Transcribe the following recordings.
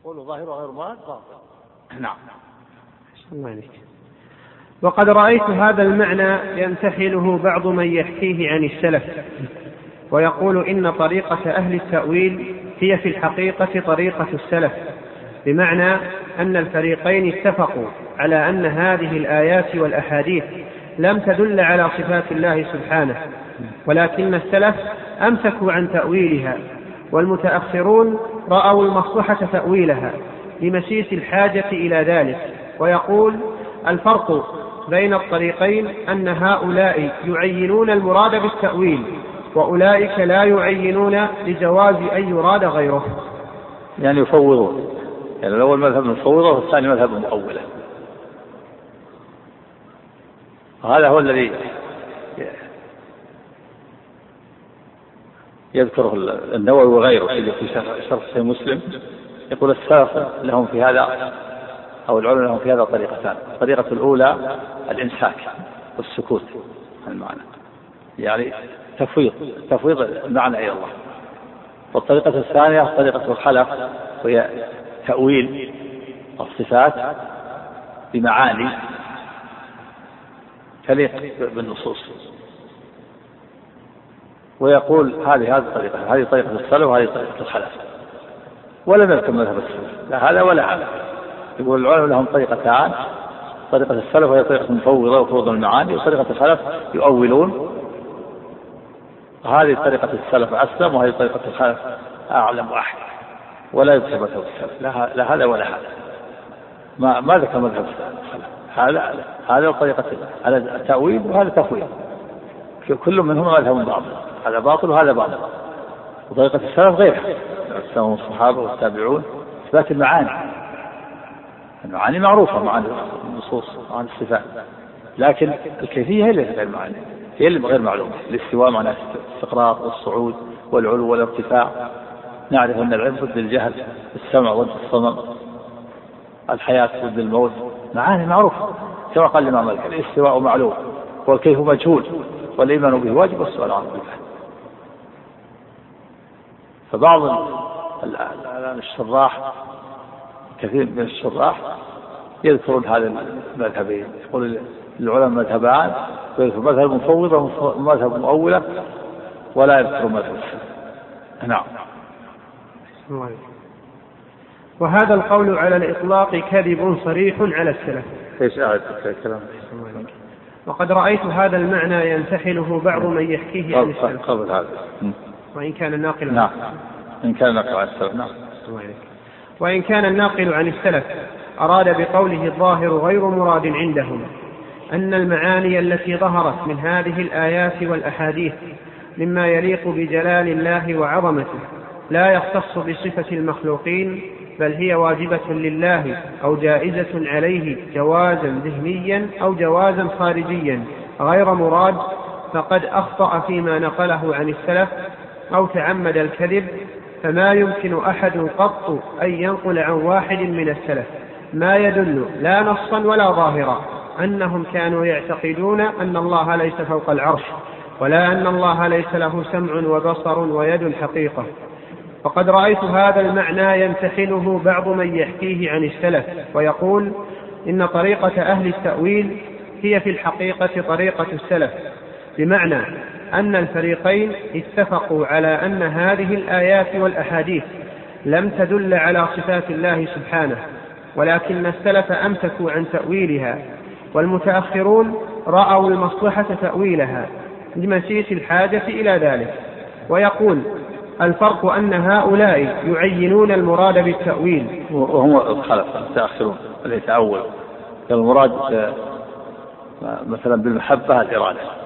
يقول ظاهره غير مراد باطل نعم. الله وقد رأيت هذا المعنى يمتحنه بعض من يحكيه عن السلف ويقول إن طريقة أهل التأويل هي في الحقيقة طريقة السلف بمعنى أن الفريقين اتفقوا على أن هذه الآيات والأحاديث لم تدل على صفات الله سبحانه ولكن السلف أمسكوا عن تأويلها والمتأخرون رأوا المصلحة تأويلها لمسيس الحاجة إلى ذلك ويقول الفرق بين الطريقين أن هؤلاء يعينون المراد بالتأويل وأولئك لا يعينون لجواز أن يراد غيره. يعني يفوضون. يعني الأول مذهب مفوضة والثاني مذهب مؤولة هذا هو الذي يذكره النووي وغيره في شرح صحيح مسلم. يقول السلف لهم في هذا أو العلماء لهم في هذا طريقتان. الطريقة الأولى الإمساك والسكوت المعنى. يعني تفويض تفويض المعنى إلى الله. والطريقة الثانية طريقة الخلق وهي تأويل الصفات بمعاني تليق بالنصوص. ويقول هذه هذه الطريقة هذه طريقة السلف وهذه طريقة الخلف. ولم يذكر مذهب السلف. لا هذا ولا هذا. يقول العلماء لهم طريقتان طريقة السلف وهي طريقة المفوضة وفروض المعاني وطريقة الخلف يؤولون. هذه طريقة السلف أسلم وهذه طريقة الخلف أعلم وأحكم. ولا يذكر مذهب السلف. لا هذا ولا هذا. ما ما ذكر مذهب السلف. هذا هذا طريقة هذا التأويل وهذا تفويض. كل منهما مذهب باطل هذا باطل وهذا باطل. وطريقة السلف غيرها السلف الصحابة والتابعون. إثبات المعاني. المعاني معروفة معاني النصوص معاني الصفات. لكن الكيفية هي اللي غير المعاني. هي اللي غير معلومة. الاستواء معناه الاستقرار والصعود والعلو والارتفاع. نعرف أن العلم ضد الجهل السمع ضد الصمم الحياة ضد الموت. معاني معروفة. كما قال الإمام مالك الاستواء معلوم والكيف مجهول والإيمان به واجب والسؤال عنه فبعض الآن الشراح كثير من الشراح يذكرون هذا المذهبين. يقول العلماء مذهبان يذكر مذهب مفوضة ومذهب مؤولة ولا يذكر مذهب نعم. وهذا القول على الإطلاق كذب صريح على السلف. إيش آية الكلام؟ وقد رأيت هذا المعنى ينتحله بعض من يحكيه عن السلف. قبل هذا. وإن كان الناقل نعم. إن كان الناقل عن السلف. نعم. وإن كان الناقل عن السلف أراد بقوله الظاهر غير مراد عندهم أن المعاني التي ظهرت من هذه الآيات والأحاديث مما يليق بجلال الله وعظمته لا يختص بصفة المخلوقين بل هي واجبة لله أو جائزة عليه جوازا ذهنيا أو جوازا خارجيا غير مراد فقد أخطأ فيما نقله عن السلف أو تعمد الكذب فما يمكن أحد قط أن ينقل عن واحد من السلف. ما يدل لا نصا ولا ظاهرا أنهم كانوا يعتقدون أن الله ليس فوق العرش ولا أن الله ليس له سمع وبصر ويد حقيقة. وقد رأيت هذا المعنى يمتحنه بعض من يحكيه عن السلف ويقول إن طريقة أهل التأويل هي في الحقيقة طريقة السلف. بمعنى أن الفريقين اتفقوا على أن هذه الآيات والأحاديث لم تدل على صفات الله سبحانه ولكن السلف أمسكوا عن تأويلها والمتأخرون رأوا المصلحة تأويلها لمسيس الحاجة إلى ذلك. ويقول الفرق أن هؤلاء يعينون المراد بالتأويل. وهم الخلف المتأخرون اللي يتأول المراد مثلا بالمحبة الإرادة.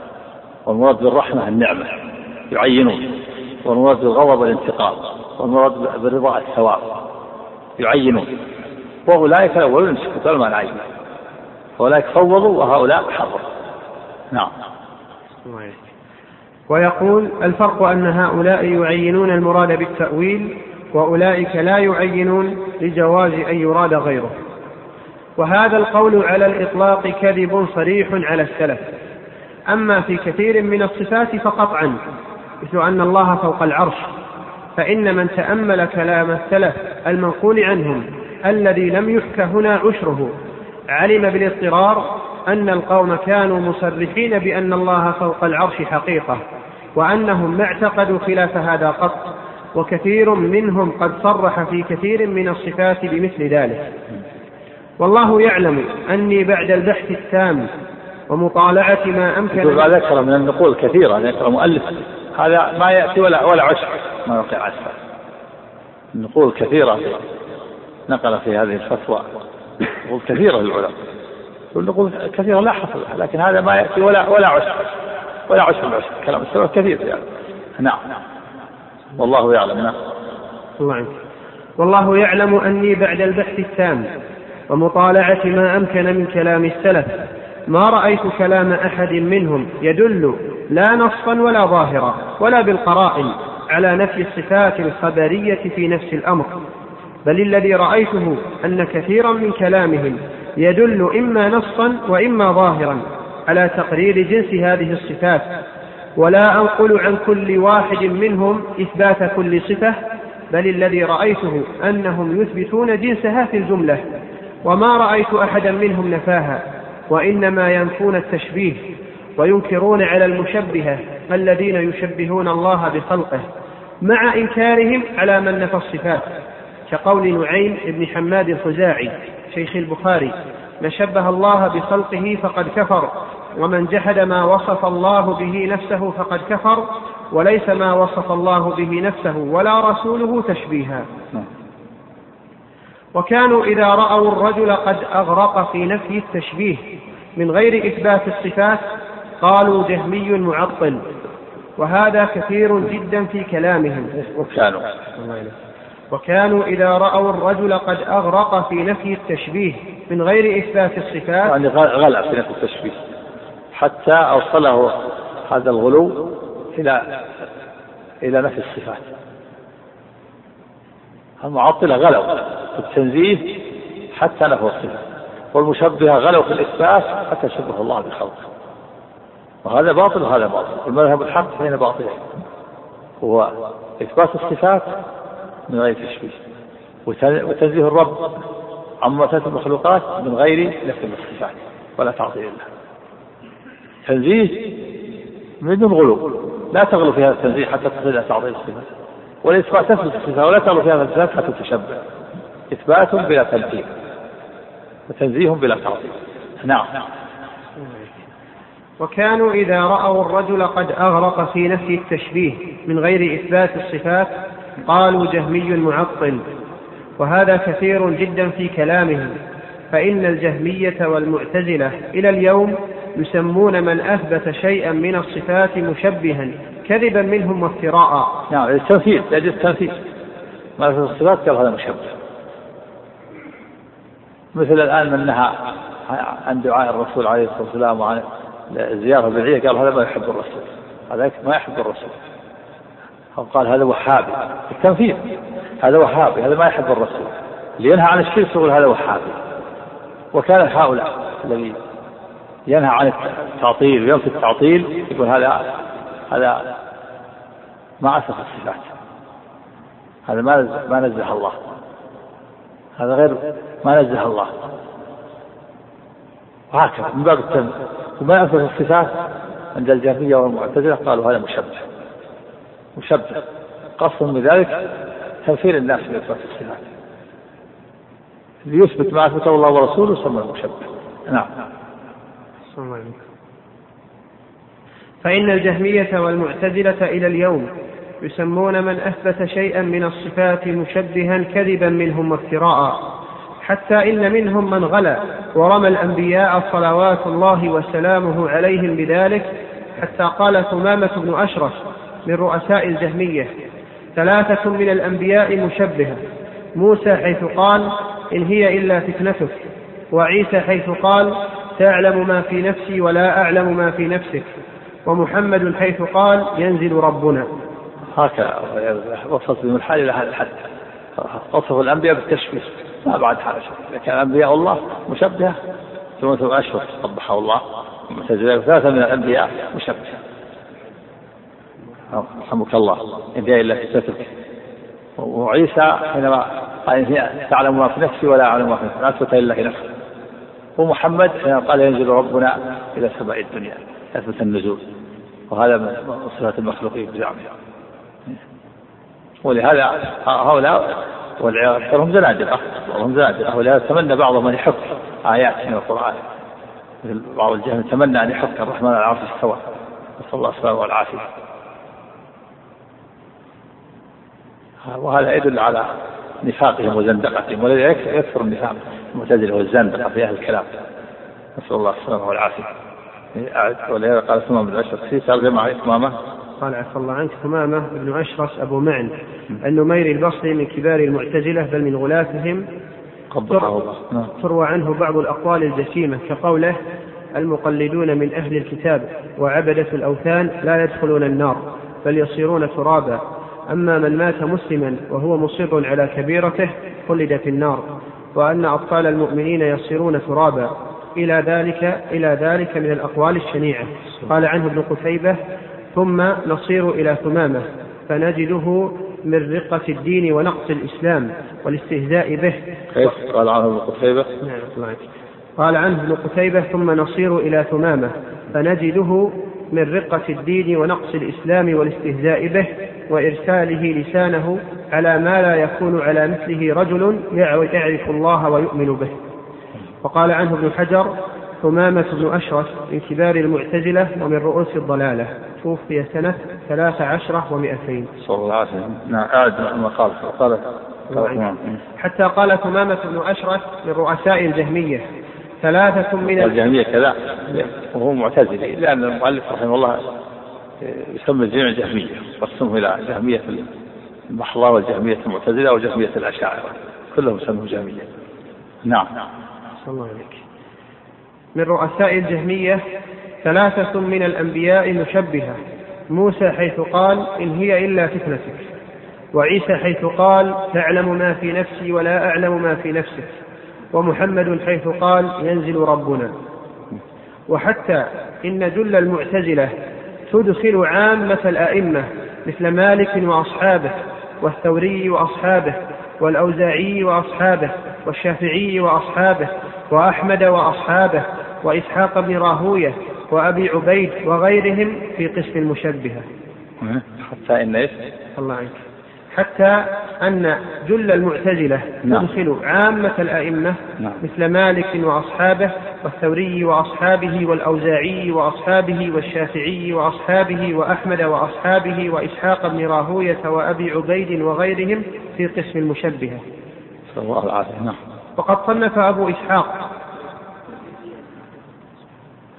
والمراد بالرحمة النعمة يعينون. والمراد بالغضب الانتقام والمراد بالرضا الثواب يعينون. وأولئك الأولون يمسكون ما العين أولئك فوضوا وهؤلاء حرروا نعم. ويقول الفرق أن هؤلاء يعينون المراد بالتأويل وأولئك لا يعينون لجواز أن يراد غيره. وهذا القول على الإطلاق كذب صريح على السلف. أما في كثير من الصفات فقطعا مثل أن الله فوق العرش. فإن من تأمل كلام السلف المنقول عنهم الذي لم يحك هنا عشره علم بالاضطرار أن القوم كانوا مصرحين بأن الله فوق العرش حقيقة وأنهم ما اعتقدوا خلاف هذا قط وكثير منهم قد صرح في كثير من الصفات بمثل ذلك. والله يعلم أني بعد البحث التام ومطالعة ما أمكن ما ذكر من النقول كثيرة ذكر مؤلف. هذا ما يأتي ولا ولا عشر ما يقع عشر. النقول كثيرة. نقل في هذه الفتوى. نقول كثيرة للعلماء. والنقول كثيرة لا حصر لكن هذا ما يأتي ولا ولا عشر. ولا عشر العشر كلام السلف كثير يعني نعم. والله يعلم. نعم. الله عنك والله يعلم أني بعد البحث التام ومطالعة ما أمكن من كلام السلف. ما رأيت كلام أحد منهم يدل لا نصا ولا ظاهرا ولا بالقرائن على نفي الصفات الخبرية في نفس الأمر. بل الذي رأيته أن كثيرا من كلامهم يدل إما نصا وإما ظاهرا على تقرير جنس هذه الصفات. ولا أنقل عن كل واحد منهم إثبات كل صفة بل الذي رأيته أنهم يثبتون جنسها في الجملة. وما رأيت أحدا منهم نفاها. وإنما ينفون التشبيه وينكرون على المشبهة الذين يشبهون الله بخلقه مع إنكارهم على من نفى الصفات. كقول نعيم بن حماد الخزاعي شيخ البخاري من شبه الله بخلقه فقد كفر ومن جحد ما وصف الله به نفسه فقد كفر وليس ما وصف الله به نفسه ولا رسوله تشبيها. وكانوا إذا رأوا الرجل قد أغرق في نفي التشبيه من غير إثبات الصفات قالوا جهمي معطل وهذا كثير جدا في كلامهم. وكانوا. وكانوا إذا رأوا الرجل قد أغرق في نفي التشبيه من غير إثبات الصفات. يعني غلع في نفي التشبيه. حتى أوصله هذا الغلو إلى إلى نفي الصفات. المعطلة غلوا في التنزيه حتى نفوا الصفات والمشبهة غلوا في الإثبات حتى شبه الله بخلقه. وهذا باطل وهذا باطل والمذهب الحق بين باطلين هو إثبات الصفات من غير تشبيه وتنزيه الرب عما تأتي المخلوقات من غير نفي الصفات ولا تعطيل الله تنزيه من غلو لا تغلو في هذا التنزيه حتى تصل إلى تعطيل الصفات. والإثبات تثبت الصفات ولا تغلو في هذا حتى تشبه إثبات بلا تمثيل وتنزيه بلا تعطيل نعم. وكانوا إذا رأوا الرجل قد أغرق في نفي التشبيه من غير إثبات الصفات قالوا جهمي معطل. وهذا كثير جدا في كلامهم. فإن الجهمية والمعتزلة إلى اليوم يسمون من أثبت شيئا من الصفات مشبها. كذبا منهم وافتراء. نعم التمثيل يجوز التمثيل ما في الصفات قال هذا مشبه. مثل الآن من نهى عن دعاء الرسول عليه الصلاة والسلام وعن الزيارة البدعية قال هذا ما يحب الرسول. هذا ما يحب الرسول. أو قال هذا وهابي. التنفيذ هذا وهابي هذا ما يحب الرسول. لينهى عن الشرك يقول هذا وهابي. وكان هؤلاء الذي ينهى عن التعطيل وينفي التعطيل يقول هذا هذا ما أسف الصفات. هذا ما ما نزه الله. هذا غير ما نزه الله. وهكذا. من باب التنزيه وما أثبت الصفات عند الجهمية والمعتزلة قالوا هذا مشبه. مشبه. قصد من ذلك تنفير الناس من إثبات الصفات. ليثبت ما أثبته الله ورسوله يسمى المشبه. نعم. فإن الجهمية والمعتزلة إلى اليوم يسمون من أثبت شيئا من الصفات مشبها كذبا منهم وافتراء حتى إن منهم من غلا ورمى الأنبياء صلوات الله وسلامه عليهم بذلك حتى قال ثمامة بن أشرف من رؤساء الجهمية ثلاثة من الأنبياء مشبهة موسى حيث قال إن هي إلا فتنتك وعيسى حيث قال تعلم ما في نفسي ولا أعلم ما في نفسك ومحمد حيث قال ينزل ربنا. هكذا. وصلت بهم الحال إلى هذا الحد. وصف الأنبياء بالتشبيه. ما بعد حاجة كان أنبياء الله مشبهة ثم أشهر قبحه الله. ثلاثة من الأنبياء مشبهة. رحمك الله. إن هي إلا ستتك. وعيسى حينما قال تعلم ما في نفسي ولا أعلم ما في نفسي. لا أثبت لله نفسه ومحمد حينما قال ينزل ربنا إلى سماء الدنيا. أثبت النزول. وهذا من صفات المخلوقين بزعمه. ولهذا هؤلاء والعياذ أكثرهم زنادقة بعضهم زنادقة. ولهذا تمنى بعضهم أن يحق آيات من القرآن. مثل بعض الجهل تمنى أن يحق الرحمن على العرش استوى. نسأل الله السلامة والعافية. وهذا يدل على نفاقهم وزندقتهم ولذلك يكثر النفاق المعتزلة والزندقة في أهل الكلام. نسأل الله السلامة والعافية. ولهذا قال ثمامة بن أشرف. في سأل جمع ثمامة قال عفى الله عنك ثمامة بن أشرس أبو معن. النميري البصري من كبار المعتزلة بل من غلاتهم نعم. تروى عنه بعض الأقوال الجسيمة كقوله المقلدون من أهل الكتاب وعبدة الأوثان لا يدخلون النار بل يصيرون ترابا. أما من مات مسلما وهو مصر على كبيرته خلد في النار. وأن أطفال المؤمنين يصيرون ترابا. إلى ذلك إلى ذلك من الأقوال الشنيعة. قال عنه ابن قتيبة ثم نصير إلى ثمامة فنجده من رقة الدين ونقص الإسلام والاستهزاء به. كيف؟ قال عنه ابن قتيبة. نعم قال عنه ابن قتيبة ثم نصير إلى ثمامة فنجده من رقة الدين ونقص الإسلام والاستهزاء به وإرساله لسانه على ما لا يكون على مثله رجل يعرف الله ويؤمن به. وقال عنه ابن حجر ثمامة بن أشرف من كبار المعتزلة ومن رؤوس الضلالة توفي سنة ثلاث عشرة ومئتين. صلى الله عليه وسلم. نعم أعد المقال قال حتى قال ثمامة بن أشرف من رؤساء الجهمية ثلاثة من الجهمية كذا. وهو معتزلي لأن المؤلف رحمه الله يسمى الجميع جهمية قسمه إلى جهمية المحضة والجهمية المعتزلة وجهمية الأشاعرة. كلهم يسموا جهمية. نعم. صلى الله عليك من رؤساء الجهمية ثلاثة من الأنبياء مشبهة. موسى حيث قال إن هي إلا فتنتك. وعيسى حيث قال تعلم ما في نفسي ولا أعلم ما في نفسك. ومحمد حيث قال ينزل ربنا. وحتى إن جل المعتزلة تدخل عامة الأئمة مثل مالك وأصحابه والثوري وأصحابه والأوزاعي وأصحابه والشافعي وأصحابه وأحمد وأصحابه وإسحاق بن راهوية وأبي عبيد وغيرهم في قسم المشبهة حتى إن إيش؟ الله عنك حتى أن جل المعتزلة نعم. تدخل عامة الأئمة نعم. مثل مالك وأصحابه والثوري وأصحابه والأوزاعي وأصحابه والشافعي وأصحابه وأحمد وأصحابه وإسحاق بن راهوية وأبي عبيد وغيرهم في قسم المشبهة. نسأل الله العافية نعم. وقد صنف أبو إسحاق.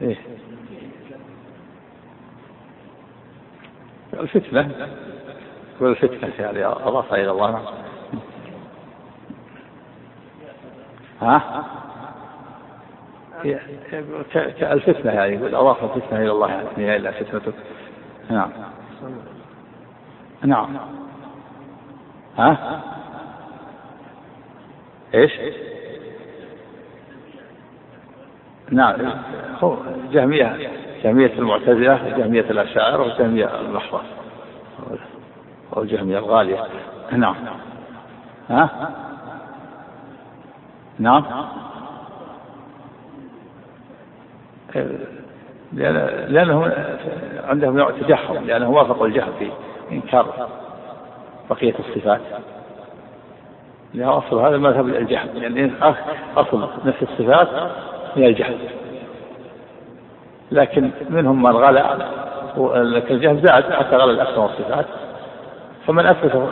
إيه؟ الفتنة. والفتنة يعني أضافها إلى الله. ها؟ الفتنة يعني يقول أضاف الفتنة إلى الله. يعني إلا فتنتك. نعم. نعم. ها؟ إيش؟ نعم هو جهمية جهمية المعتزلة جهمية الأشاعرة وجهمية المحضة أو الجهمية الغالية. نعم. ها؟ نعم. لأنه عندهم نوع تجهم لأنه وافقوا الجهل في إنكار بقية الصفات. لأن أصل هذا المذهب الجهل يعني أصل نفس الصفات من الجهل. لكن منهم من غلا لكن الجهل زاد حتى غلا الأسماء والصفات. فمن أثبت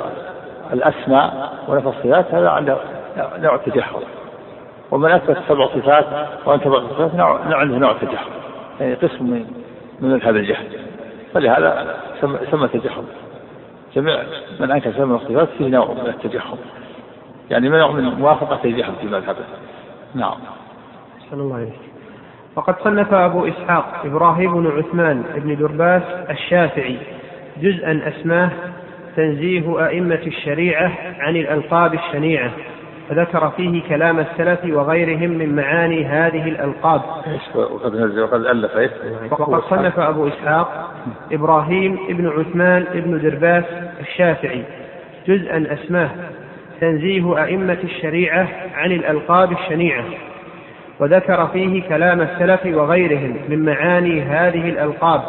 الأسماء ونفى الصفات هذا عنده نوع تجحر ومن أثبت سبع صفات وأنكر سبع صفات نوع عنده نوع تجحر يعني قسم من من مذهب الجهل. فلهذا سمى تجحر جميع من أنكر سبع الصفات فيه نوع من التجحر يعني نوع من موافقة الجهل في مذهبه نعم. صلى الله عليه وقد صنف أبو إسحاق إبراهيم بن عثمان بن درباس الشافعي جزءا أسماه تنزيه أئمة الشريعة عن الألقاب الشنيعة فذكر فيه كلام السلف وغيرهم من معاني هذه الألقاب. وقد وقد ألف؟ وقد صنف أبو إسحاق إبراهيم ابن عثمان ابن درباس الشافعي جزءا أسماه. تنزيه أئمة الشريعة عن الألقاب الشنيعة وذكر فيه كلام السلف وغيرهم من معاني هذه الألقاب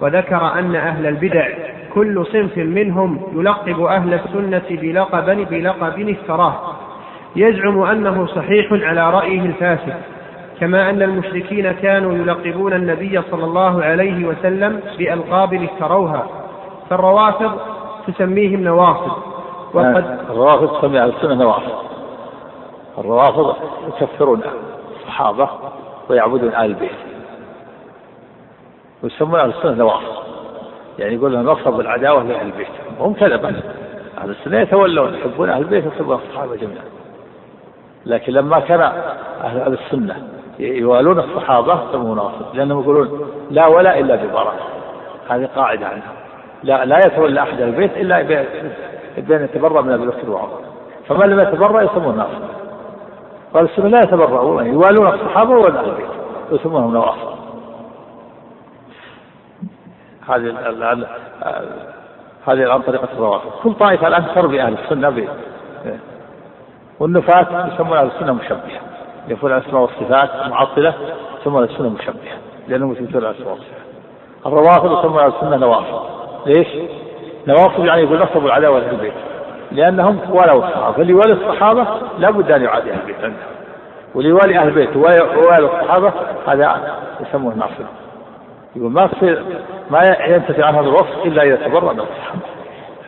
وذكر أن أهل البدع كل صنف منهم يلقب أهل السنة بلقب بلقب افتراه يزعم أنه صحيح على رأيه الفاسد كما أن المشركين كانوا يلقبون النبي صلى الله عليه وسلم بألقاب افتروها فالروافض تسميهم نواصب. وقد الروافض تسمي أهل السنة نواصب الروافض يكفرون الصحابة ويعبدون آل البيت. ويسمون أهل السنة نواصب يعني يقول لهم نصب العداوة لأهل البيت. هم كذبا أهل السنة يتولون يحبون أهل البيت ويحبون الصحابة جميعا. لكن لما كان أهل السنة يوالون الصحابة يسمون نواصب لأنهم يقولون لا ولا إلا ببراء هذه قاعدة عنها. لا لا يتولى أحد البيت إلا بأن يتبرأ من أبي بكر وعمر. فمن لم يتبرأ يسمون ناصب قال السنة لا يتبرؤون يوالون الصحابة ولا البيت يسمونهم نواصب هذه هذه الآن طريقة الروافض كل طائفة الآن تربي أهل السنة ب والنفاة يسمون أهل السنة مشبهة. يقول الأسماء والصفات معطلة يسمون السنة مشبهة. لأنهم يثبتون الأسماء والصفات. الروافض يسمون أهل السنة نوافض ليش؟ نواصب يعني يقول نصبوا العداوة لأهل البيت. لأنهم ولوا الصحابة. فاللي يوالي الصحابة لابد أن يعادي أهل البيت واللي يوالي أهل البيت ويوالي الصحابة هذا يسموه ناصب. يقول ما تصير ما ينتفع عن هذا الوصف إلا إذا تبرأ من الصحابة.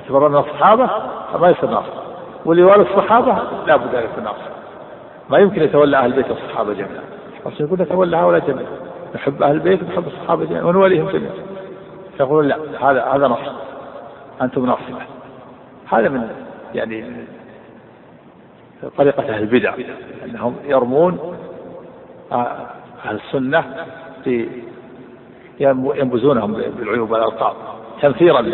تبرأ من الصحابة ما يصير ناصب. واللي يوالي الصحابة لابد أن يكون ناصب. ما يمكن يتولى أهل البيت والصحابة جميعا. عشان يقول نتولى هؤلاء جميعا. نحب أهل البيت ونحب الصحابة جميعا. ونوليهم جميعا. يقول لا هذا هذا نصب. أنتم ناصبة هذا من يعني طريقة أهل البدع أنهم يرمون أهل السنة في ينبذونهم بالعيوب والألقاب تنفيرا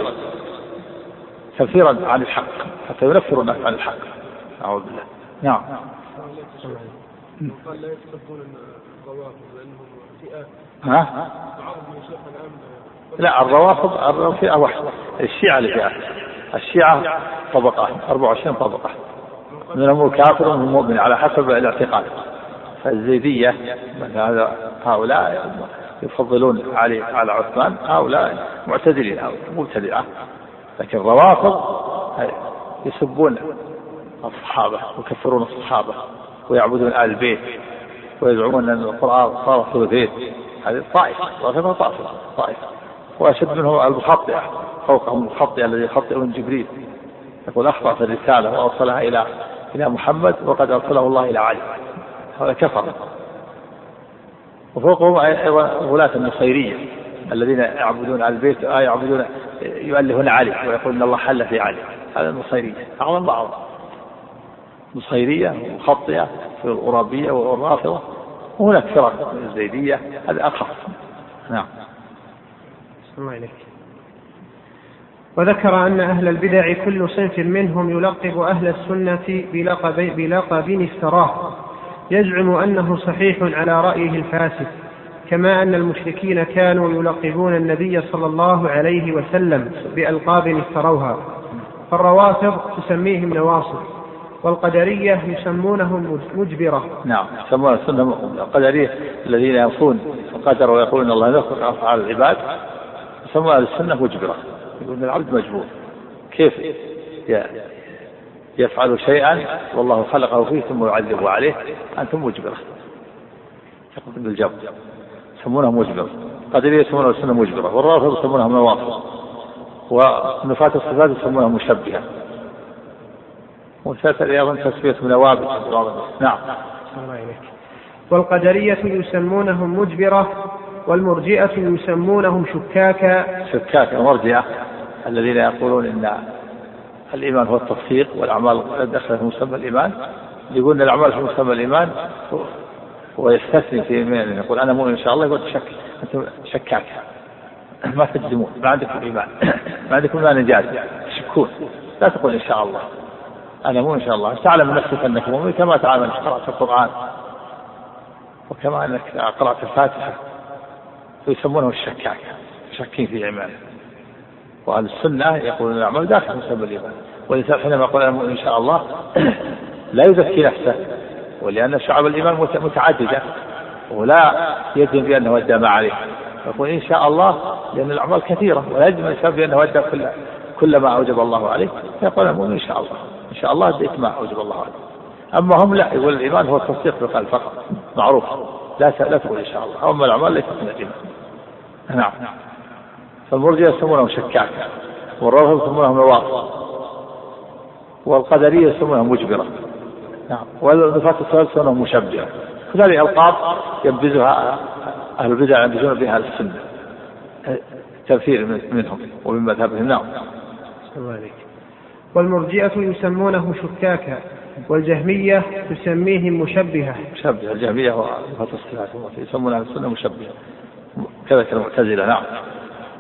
تنفيرا عن الحق حتى ينفروا الناس عن الحق. أعوذ بالله. نعم. قال لا يسبقون الروافض لأنهم فئات ها؟ لا الروافض فئة واحدة الشيعة لفئات الشيعة طبقات 24 طبقة. منهم الكافر ومنهم المؤمن على حسب الاعتقاد. فالزيدية هذا هؤلاء يفضلون علي على عثمان هؤلاء معتدلين مبتدعة لكن الروافض يسبون الصحابة ويكفرون الصحابة ويعبدون آل البيت ويزعمون أن القرآن صار ثلثين هذه طائفة رافضة طائفة طائفة. وأشد منهم المخطئة فوقهم المخطئة الذي يخطئون جبريل. يقول أخطأ في الرسالة وأوصلها إلى إلى محمد وقد أرسله الله إلى علي. هذا كفر. وفوقهم أيضا غلاة النصيرية الذين يعبدون على البيت آه يعبدون يؤلهون علي ويقول إن الله حل في علي. هذا النصيرية. أعظم بعض. نصيرية مخطئة في الغرابية والرافضة. وهناك فرق الزيدية. هذا أخف. نعم. الله إليك. وذكر أن أهل البدع كل صنف منهم يلقب أهل السنة بلقب, بلقب افتراه. يزعم أنه صحيح على رأيه الفاسد كما أن المشركين كانوا يلقبون النبي صلى الله عليه وسلم بألقاب افتروها. فالروافض تسميهم نواصب والقدرية يسمونهم مجبرة. نعم يسمون السنة القدرية الذين ينفون القدر ويقولون الله يخلق أفعال العباد. يسمون السنة مجبرة. يقولون العبد مجبور. كيف يفعل شيئا؟ والله خلقه فيه ثم يعذبه عليه. أنتم مجبرة. بالجبر يسمونها مجبرة. قدرية يسمونها السنة مجبرة. والرافض يسمونها نواصب ونفاة الصفات يسمونها مشبهة. وثلاثة أيضا تسمية نوابل نعم. والقدرية يسمونهم مجبرة. والمرجئة يسمونهم شكاكا شكاكا مرجئة الذين يقولون إن الإيمان هو التصديق والأعمال دخلت في مسمى الإيمان. يقول الأعمال في مسمى الإيمان ويستثني في من يقول أنا مؤمن إن شاء الله يقول شك أنتم شكاك. ما تجزمون ما عندكم إيمان. ما عندكم إيمان إنجاز تشكون. لا تقول إن شاء الله. أنا مو إن شاء الله. تعلم نفسك أنك مؤمن كما تعلم أنك قرأت القرآن. وكما أنك قرأت الفاتحة. ويسمونه الشكاك شاكين في إيمانه وأهل السنة يقولون الأعمال داخل مسمى الإيمان والإنسان حينما يقول إن شاء الله لا يزكي نفسه ولأن شعب الإيمان متعددة ولا يجزم بأنه أدى ما عليه. يقول إن شاء الله لأن الأعمال كثيرة ولا يجزم الإنسان بأنه أدى كل كل ما أوجب الله عليه. فيقول المؤمن إن شاء الله. إن شاء الله أديت ما أوجب الله عليه. أما هم لا يقول الإيمان هو التصديق بالقلب فقط معروف. لا لا تقول إن شاء الله. أما الأعمال ليست من الإيمان نعم. فالمرجئة يسمونهم شكاك. والرافضة يسمونهم نواصب والقدرية يسمونها مجبرة. نعم. والصفات الثلاث يسمونهم مشبهة. هذه ألقاب ينبذها أهل البدع ينبذون بها السنة. تنفير منهم ومن مذهبهم. نعم. والمرجئة يسمونه شكاكا. والجهمية تسميهم مشبهة. مشبهة الجهمية الصفات يسمون أهل السنة مشبهة. كذلك المعتزلة نعم.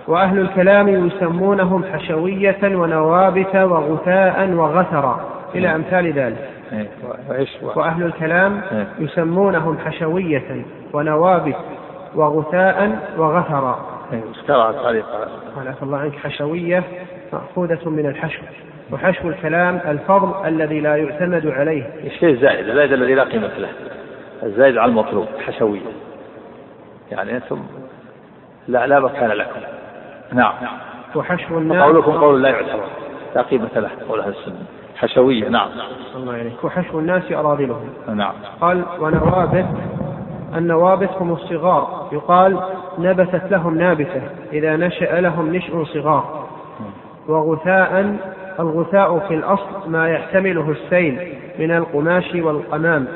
وأهل الكلام يسمونهم حشوية ونوابت وغثاء وغثرا إلى نعم. أمثال ذلك. إيه، وأهل الكلام إيه. يسمونهم حشوية ونوابت وغثاء وغثرا. اشترى طريقة. قال الله عنك حشوية مأخوذة من الحشو. وحشو الكلام الفضل الذي لا يعتمد عليه. الشيء الزائد الزائد الذي لا قيمة له. الزائد على المطلوب حشوية. يعني أنتم لا لا مكان لكم. نعم. وحشو الناس. قولكم قول لا يعتبر لا قيمة له قول أهل السنة. حشوية نعم. الله عليك وحشو الناس أراذلهم نعم. قال ونوابت النوابت هم الصغار. يقال نبتت لهم نابتة إذا نشأ لهم نشء صغار. وغثاء الغثاء في الأصل ما يحتمله السيل من القماش والقمام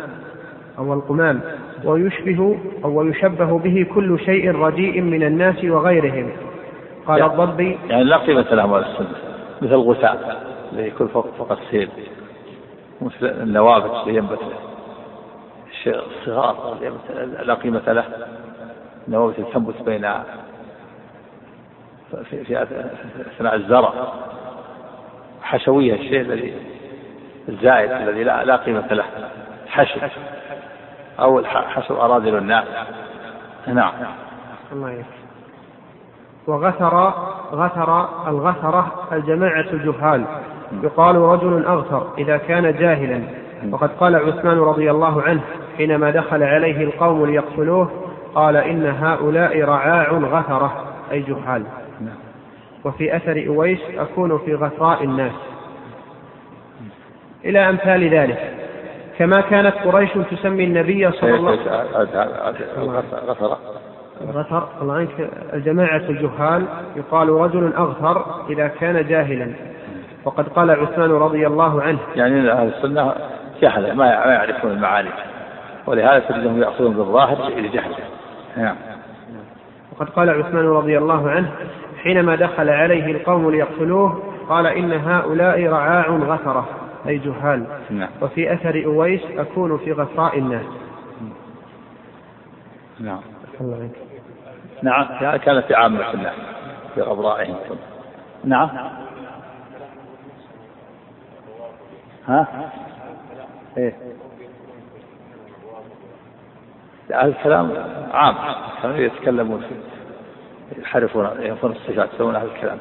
أو القمام ويشبه أو ويشبه به كل شيء رديء من الناس وغيرهم. قال يعني الضبي يعني لا قيمة لهم السنة مثل الغثاء اللي يكون فوق فوق السيل. مثل النوابت اللي ينبت الشيء الصغار لا قيمة له. النوابت تنبت بين في, في أثناء الزرع. حشوية الشيء الذي الزائد الذي لا, لا قيمة له. حشو. أو حشو أراذل الناس. نعم. الله وغثر غثر الغثرة الجماعة الجهال. يقال رجل أغثر إذا كان جاهلا. وقد قال عثمان رضي الله عنه حينما دخل عليه القوم ليقتلوه قال إن هؤلاء رعاع غثرة أي جهال. وفي أثر أويس أكون في غثراء الناس. إلى أمثال ذلك. كما كانت قريش تسمي النبي صلى الله عليه وسلم. غثر. الله عنك الجماعة الجهال يقال رجل أغثر إذا كان جاهلا. وقد قال عثمان رضي الله عنه. يعني أهل السنة جهلة ما يعرفون المعاني ولهذا تجدهم يأخذون بالظاهر لجهله نعم. وقد قال عثمان رضي الله عنه حينما دخل عليه القوم ليقتلوه قال إن هؤلاء رعاع غثرة أي جهال. نعم. وفي أثر أويس أكون في غثراء الناس. نعم. نعم. كانت في عامة الناس في غبرائهم نعم. ها؟ إيه. الكلام عام كانوا يتكلمون. في يحرفون ينفون الصفات يسمون أهل الكلام.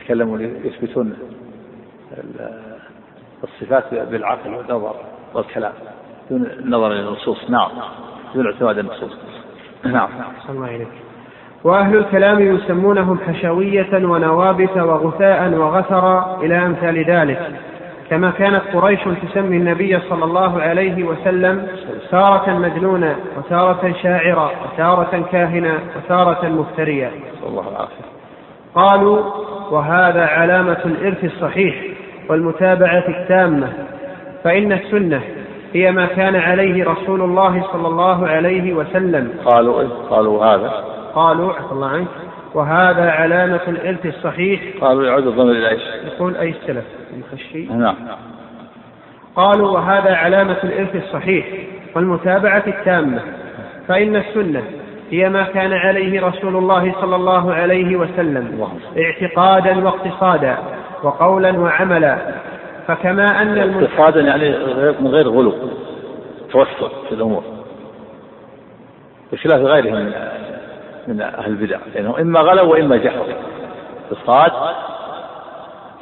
يتكلمون يثبتون الصفات بالعقل والنظر والكلام. دون النظر إلى النصوص. نعم. دون اعتماد النصوص. نعم. الله وأهل الكلام يسمونهم حشوية ونوابت وغثاء وغثرا إلى أمثال ذلك. كما كانت قريش تسمي النبي صلى الله عليه وسلم تارة مجنونا وتارة شاعرا وتارة كاهنا وتارة مفتريا الله العافية قالوا وهذا علامة الإرث الصحيح والمتابعة التامة فإن السنة هي ما كان عليه رسول الله صلى الله عليه وسلم. قالوا إيه؟ قالوا هذا. قالوا عفى الله عنك. وهذا علامة الإرث الصحيح. قالوا يعود الضمير إلى إيش؟ يقول أي السلف. المخشي نعم. قالوا وهذا علامة الإرث الصحيح والمتابعة التامة فإن السنة هي ما كان عليه رسول الله صلى الله عليه وسلم اعتقادا واقتصادا وقولا وعملا. فكما أن اقتصادا يعني من غير غلو توسط في الأمور. بخلاف غيرهم من من أهل البدع لأنهم إما غلوا وإما جحروا اقتصاد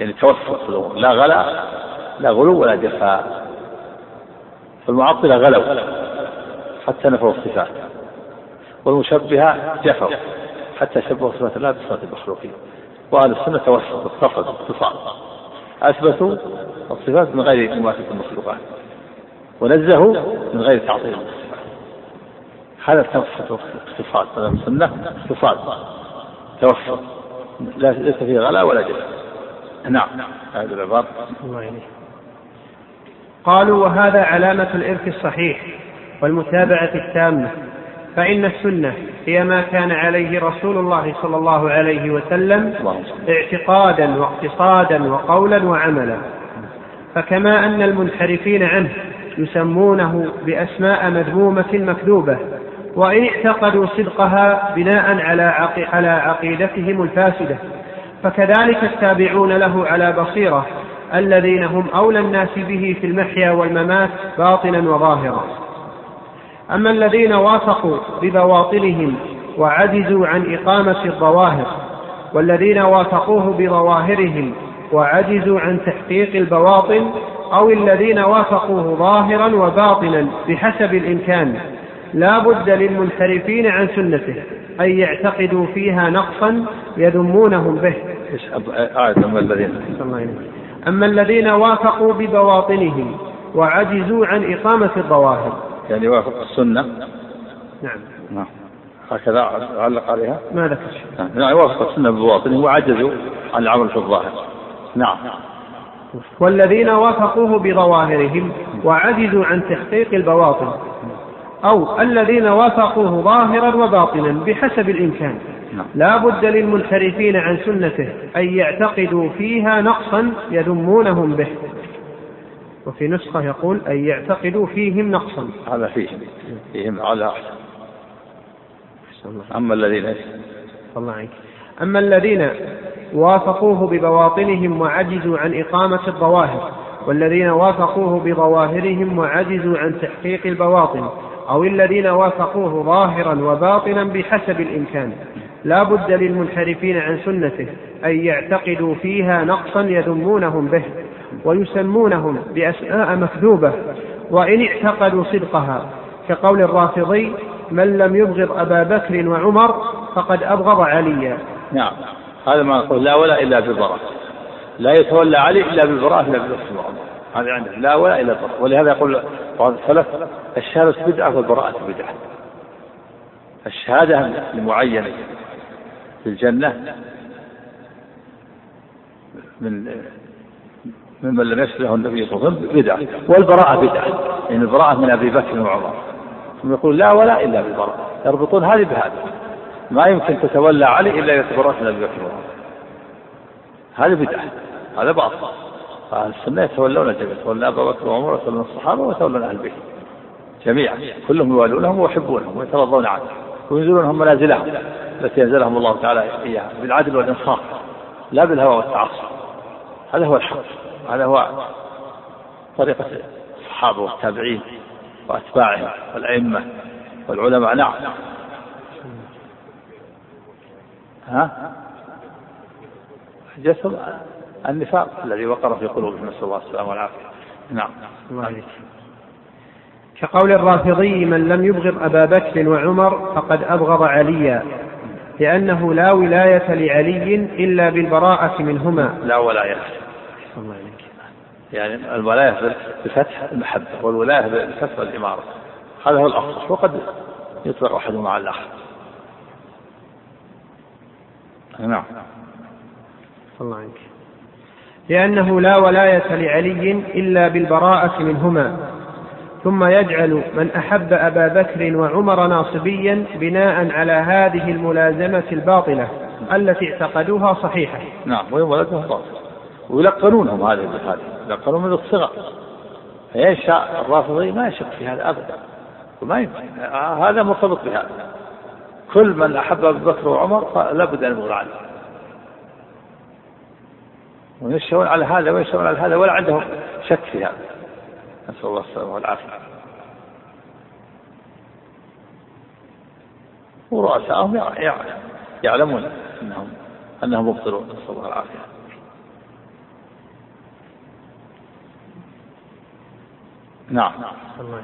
يعني توسط في الأمور لا غلا لا غلو ولا جفاء فالمعطلة غلوا حتى نفوا الصفات. والمشبهة جفوا حتى شبهوا صفات الله بصفات المخلوقين. وأهل السنة توسط اتصلوا اتصال. أثبتوا الصفات من غير مماثلة المخلوقات. ونزهوا من غير تعطيل هذا توسط اتصال هذا السنة اتصال. توسط. ليس فيه غلا ولا جفا نعم. هذه العبارة قالوا وهذا علامة الإرث الصحيح والمتابعة التامة فإن السنة هي ما كان عليه رسول الله صلى الله عليه وسلم اعتقادا واقتصادا وقولا وعملا. فكما أن المنحرفين عنه يسمونه بأسماء مذمومة مكذوبة وإن اعتقدوا صدقها بناء على على عقيدتهم الفاسدة. فكذلك التابعون له على بصيرة الذين هم أولى الناس به في المحيا والممات باطنا وظاهرا. أما الذين وافقوا ببواطنهم وعجزوا عن إقامة الظواهر والذين وافقوه بظواهرهم وعجزوا عن تحقيق البواطن أو الذين وافقوه ظاهرا وباطنا بحسب الإمكان لا بد للمنحرفين عن سنته أن يعتقدوا فيها نقصا يذمونهم به. آية أما الذين أما الذين وافقوا ببواطنهم وعجزوا عن إقامة الظواهر. يعني وافق السنة. نعم. نعم. هكذا علق عليها؟ ما ذكر شيء نعم وافق السنة ببواطنهم وعجزوا عن العمل في الظاهر. نعم. والذين وافقوه بظواهرهم وعجزوا عن تحقيق البواطن. أو الذين وافقوه ظاهرا وباطنا بحسب الإمكان. لا بد للمنحرفين عن سنته أن يعتقدوا فيها نقصا يذمونهم به. وفي نسخة يقول أن يعتقدوا فيهم نقصا. هذا فيهم فيهم على أحسن أما الذين الله عنك أما الذين وافقوه ببواطنهم وعجزوا عن إقامة الظواهر والذين وافقوه بظواهرهم وعجزوا عن تحقيق البواطن أو الذين وافقوه ظاهرا وباطنا بحسب الإمكان. لا بد للمنحرفين عن سنته أن يعتقدوا فيها نقصا يذمونهم به ويسمونهم بأسماء مكذوبة وإن اعتقدوا صدقها. كقول الرافضي من لم يبغض أبا بكر وعمر فقد أبغض عليا نعم. هذا ما نقول لا ولا إلا بالبراء لا يتولى علي إلا بالبراء إلا بالبكر وعمر هذا عنده لا ولا إلا البراء ولهذا يقول بعض السلف الشهادة بدعة والبراءة بدعة. الشهادة لمعين في الجنة من ممن لم يسلم له النبي صلى الله عليه وسلم بدعة والبراءة بدعة. يعني البراءة من أبي بكر وعمر. ثم يقول لا ولا إلا بالبراءة. يربطون هذه بهذا. ما يمكن تتولى علي إلا إذا تبرأت من أبي بكر وعمر. هذه بدعة. هذا باطل. أهل السنة يتولون الجميع يتولون أبا بكر وعمر ويتولون الصحابة ويتولون أهل البيت. جميعا. كلهم يوالونهم ويحبونهم ويترضون عنهم. وينزلونهم منازلهم التي أنزلهم الله تعالى إياها بالعدل والإنصاف لا بالهوى والتعصب هذا هو الحق هذا هو طريقة الصحابة والتابعين وأتباعهم والأئمة والعلماء. نعم. ها؟ جسم؟ النفاق الذي وقر في قلوبهم نسأل الله السلامة والعافية. نعم. كقول الرافضي من لم يبغض أبا بكر وعمر فقد أبغض عليا لأنه لا ولاية لعلي إلا بالبراءة منهما. لا ولاية. يعني الولاية بفتح المحبة والولاية بفتح الإمارة هذا هو الأفضل وقد يطلق أحدهما على الآخر. نعم. الله عنك لأنه لا ولاية لعلي إلا بالبراءة منهما. ثم يجعل من أحب أبا بكر وعمر ناصبيا بناء على هذه الملازمة الباطلة التي اعتقدوها صحيحة. نعم ويولدها باطلة. ويلقنونهم هذه هذه يلقنون من الصغر. فينشأ الرافضي ما يشك في هذا أبدا. وما يمكن. هذا مرتبط بهذا. كل من أحب أبا بكر وعمر لابد أن يبغض عليه. ويشتغلون على هذا ويشتغلون على هذا ولا عندهم شك في هذا نسأل الله السلامة والعافية. ورؤساءهم يعلمون أنهم أنهم مبطلون. نسأل الله العافية. نعم. الله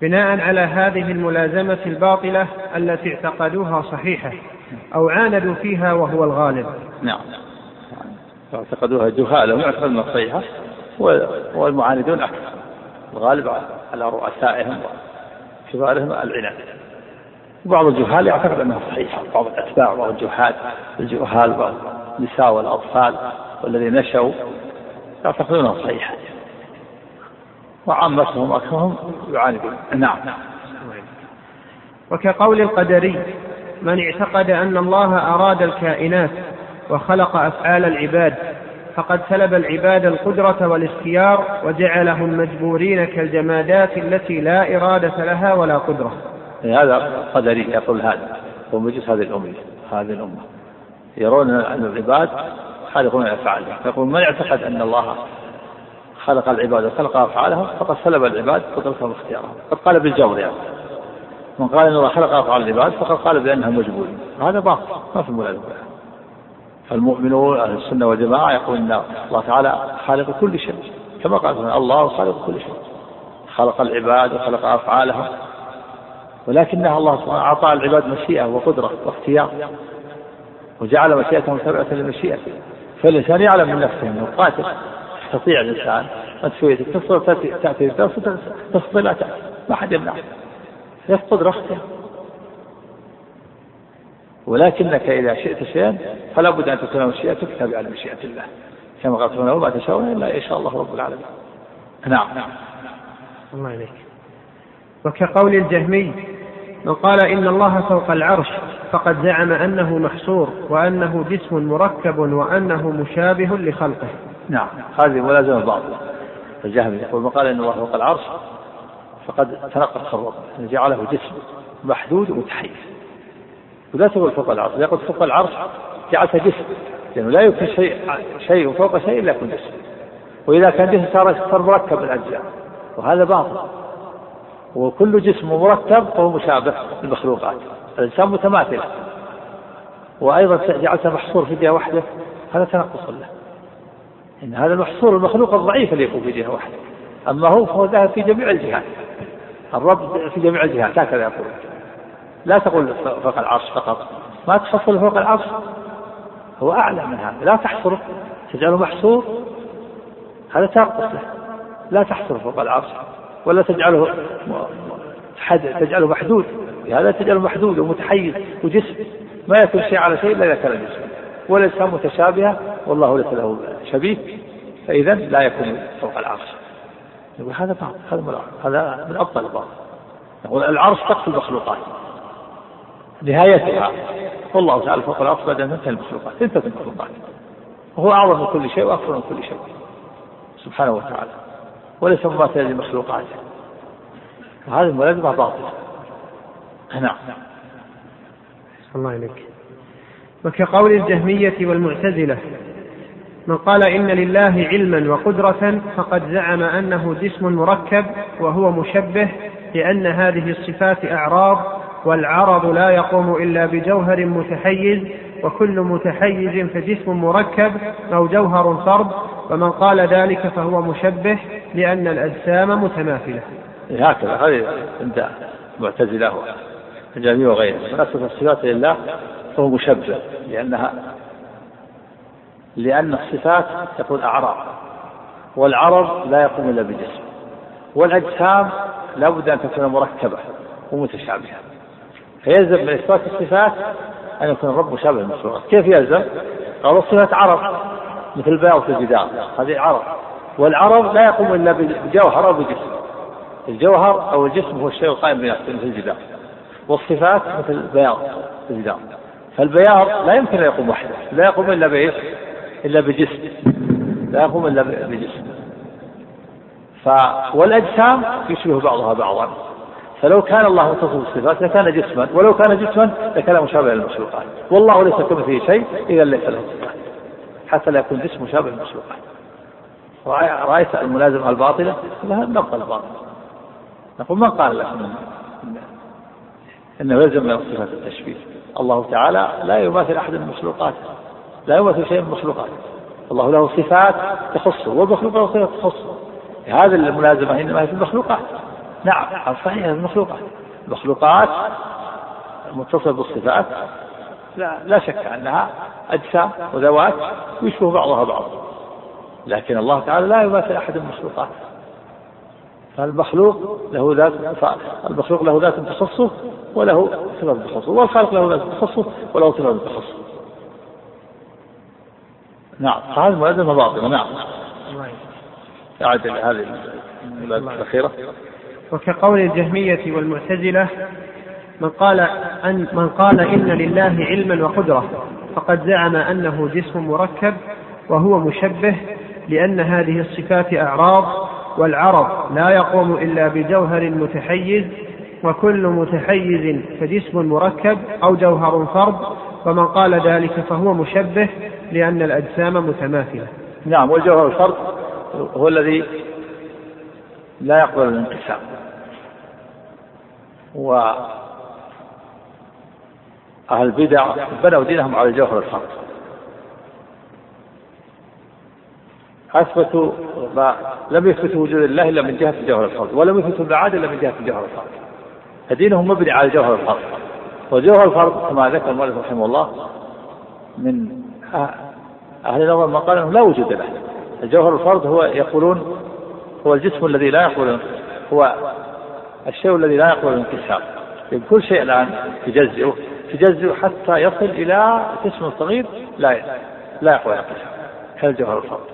بناء على هذه الملازمة الباطلة التي اعتقدوها صحيحة أو عاندوا فيها وهو الغالب. نعم. اعتقدوها جهالا يعتقد أنها صحيحة. والمعاندون أكثر. الغالب على رؤسائهم وكبارهم العناد. بعض الجهال يعتقد أنها صحيحة. بعض الأتباع بعض الجهال الجهال بعض النساء والأطفال والذين نشأوا يعتقدونها صحيحة. وعامتهم أكثرهم يعاندون. نعم. وكقول القدري من اعتقد أن الله أراد الكائنات وخلق أفعال العباد فقد سلب العباد القدرة والاختيار وجعلهم مجبورين كالجمادات التي لا إرادة لها ولا قدرة. هذا قدري يقول هذا هو مجلس هذه الأمة هذه الأمة. يرون أن العباد خالقون أفعالهم. يقول من اعتقد أن الله خلق العباد وخلق أفعالهم؟ فقد سلب العباد قدرتهم واختيارهم. قد قال بالجبر يعني. من قال أن الله خلق أفعال العباد فقد قال بأنهم مجبورين. هذا باطل ما في ملازمة. فالمؤمنون أهل السنة والجماعة يقول أن الله تعالى خالق كل شيء. كما قال الله خالق كل شيء. خلق العباد وخلق أفعالهم. ولكنها الله سبحانه أعطى العباد مشيئة وقدرة واختيار وجعل مشيئتهم تبعة لمشيئته فالإنسان يعلم من نفسه أنه قاتل يستطيع الإنسان أن تسوي تستطيع تأتي تأتي تستطيع لا تأتي ما حد يمنعك يفقد رخصه ولكنك إذا شئت شيئا فلا بد أن تكون مشيئتك تابعة لمشيئة الله. كما قال سبحانه وما تشاءون إلا إن شاء الله رب العالمين. نعم. نعم الله عليك. وكقول الجهمي من قال إن الله فوق العرش فقد زعم أنه محصور وأنه جسم مركب وأنه مشابه لخلقه. نعم. هذه ملازمة باطلة الجهمي يقول من قال إن الله فوق العرش فقد تنقص الرب جعله جسم محدود ومتحيز ولا تقول فوق العرش. يقول فوق العرش جعلته جسم. لأنه لا يمكن شيء شيء فوق شيء إلا يكون جسم. وإذا كان جسم صار صار مركب الأجزاء. وهذا باطل. وكل جسم مركب فهو مشابه للمخلوقات. الإنسان متماثل. وأيضا جعلته محصور في جهة واحدة. هذا تنقص له. إن هذا المحصور المخلوق الضعيف اللي يكون في جهة واحدة. أما هو فهو ذاهب في جميع الجهات. الرب في جميع الجهات. هكذا يقول. لا تقول فوق العرش فقط. ما تحصل فوق العرش. هو أعلى من هذا. لا تحصره تجعله محصور. هذا تنقص له. لا تحصره فوق العرش. ولا تجعله تجعله محدود. هذا تجعله محدود ومتحيز وجسم. ما يكون شيء على شيء إذا كان جسم. والانسان متشابهه والله ليس له شبيه. فإذا لا يكون فوق العرش. يقول هذا هذا هذا من ابطل الباطل يقول العرش تقتل المخلوقات. نهايتها. والله تعالى فوق العرش بعد أن تنتهي المخلوقات. تنتهي المخلوقات. وهو أعظم من كل شيء وأكبر من كل شيء. سبحانه وتعالى. وليس مماثلا لمخلوقاته وهذه الملازمة باطلة نعم. الله إليك وكقول الجهمية والمعتزلة من قال إن لله علما وقدرة فقد زعم أنه جسم مركب وهو مشبه لأن هذه الصفات أعراض والعرض لا يقوم إلا بجوهر متحيز وكل متحيز فجسم مركب أو جوهر فرد ومن قال ذلك فهو مشبه لأن الأجسام متماثلة. هكذا هذه عند المعتزلة والجميع وغيره من أثبت الصفات لله فهو مشبه لأنها لأن الصفات تكون أعراض والعرض لا يقوم إلا بجسم والأجسام لا بد أن تكون مركبة ومتشابهة. فيلزم من إثبات الصفات أن يكون الرب مشابه للمخلوقات كيف يلزم؟ قالوا الصفات عرض مثل البياض في الجدار. هذه عرض والعرض لا يقوم إلا بجوهر أو بجسم. الجوهر أو الجسم هو الشيء القائم بنفسه مثل الجدار. والصفات مثل البياض في الجدار. فالبياض لا يمكن أن يقوم وحده. لا يقوم إلا بإيش؟ إلا بجسم. لا يقوم إلا بجسم. ف والأجسام يشبه بعضها بعضا. فلو كان الله متصف بالصفات لكان جسما ولو كان جسما لكان مشابها للمخلوقات. والله ليس كمثله شيء إذا ليس له صفات. حتى لا يكون جسم مشابه للمخلوقات. رأيت الملازمة الباطلة؟ لها نبقى الباطل. نقول من قال لك؟ إنه يلزم من صفات التشبيه. الله تعالى لا يماثل أحد من المخلوقات. لا يماثل شيء من المخلوقات. الله له صفات تخصه والمخلوق له صفات تخصه. هذه الملازمة إنما هي في المخلوقات. نعم صحيح المخلوقات. المخلوقات متصل بالصفات. لا, لا شك أنها أجسام وذوات يشبه بعضها بعضا لكن الله تعالى لا يماثل أحد المخلوقات. فالمخلوق له ذات المخلوق له ذات تخصه وله صفة تخصه والخالق له ذات تخصه وله صفة تخصه نعم فهذه الملازمة باطلة نعم. أعد هذه الأخيرة. وكقول الجهمية والمعتزلة من قال أن من قال إن لله علما وقدرة فقد زعم أنه جسم مركب وهو مشبه لأن هذه الصفات أعراض والعرض لا يقوم إلا بجوهر متحيز وكل متحيز فجسم مركب أو جوهر فرد ومن قال ذلك فهو مشبه لأن الأجسام متماثلة. نعم والجوهر الفرد هو الذي لا يقبل الانقسام و أهل البدع بنوا دينهم على الجوهر الفرد أثبتوا لم يثبتوا وجود الله إلا من جهة الجوهر الفرد ولم يثبتوا المعاد إلا من جهة الجوهر الفرد فدينهم مبني على الجوهر الفرد وجوهر الفرد كما ذكر المؤلف رحمه الله من أهل النظر ما قال أنه لا وجود له. الجوهر الفرد هو يقولون هو الجسم الذي لا يقبل هو الشيء الذي لا يقبل الانكسار. كل شيء الآن تجزئه تجزئه حتى يصل إلى جسم صغير لا لا يقبل الانكسار. كالجوهر الفرد.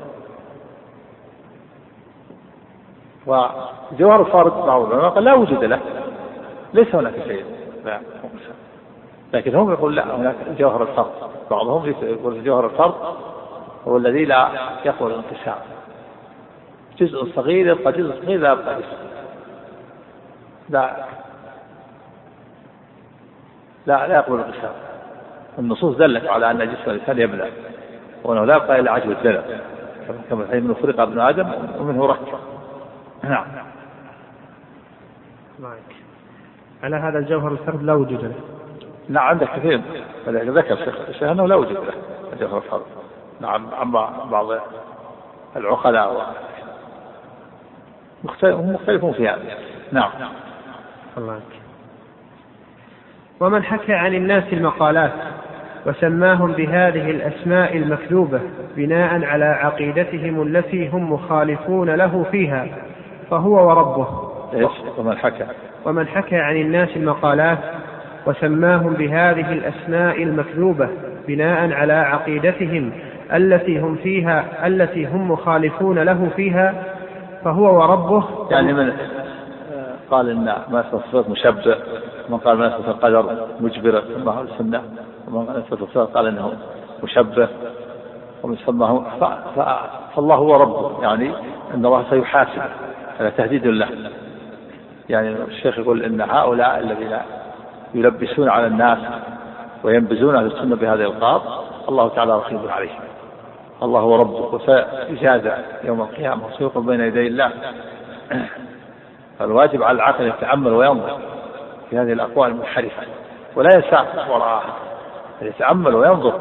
وجوهر الفرد بعض العلماء قال لا وجود له ليس هناك شيء لا لكن هم يقول لا هناك جوهر الفرد. بعضهم يقول جوهر الفرد هو الذي لا يقبل الانقسام جزء صغير يبقى جزء صغير لا يبقى جزء لا. لا لا يقبل الانقسام النصوص دلت على أن جسم الإنسان يبلى وأنه لا يبقى إلا عجب الدلع كما انه فرق ابن آدم ومنه ركب. نعم. معك. على هذا الجوهر الفرد لا وجود له. نعم عندك كثير. ذكر الشيخ أنه لا وجود له الجوهر الفرد. نعم عن بعض العقلاء هم مختلفون في هذا. نعم. الله ومن حكى عن الناس المقالات وسماهم بهذه الأسماء المكذوبة بناء على عقيدتهم التي هم مخالفون له فيها فهو وربه. إيش؟ ومن حكى. ومن حكى عن الناس المقالات وسماهم بهذه الأسماء المكذوبة بناء على عقيدتهم التي هم فيها التي هم مخالفون له فيها فهو وربه يعني من قال إن ما الصفات مشبه من قال ما القدر مجبرة ثم السنة ومن قال الصفات قال إنه مشبه ومن سماه فالله هو ربه يعني إن الله سيحاسب هذا تهديد له. يعني الشيخ يقول إن هؤلاء الذين يلبسون على الناس وينبذون أهل السنة بهذا الالقاب الله تعالى رقيب عليهم. الله هو ربك وسيجازى يوم القيامة وسيوقف بين يدي الله. فالواجب على العاقل يتامل وينظر في هذه الأقوال المنحرفة ولا يسعى وراءها يتامل وينظر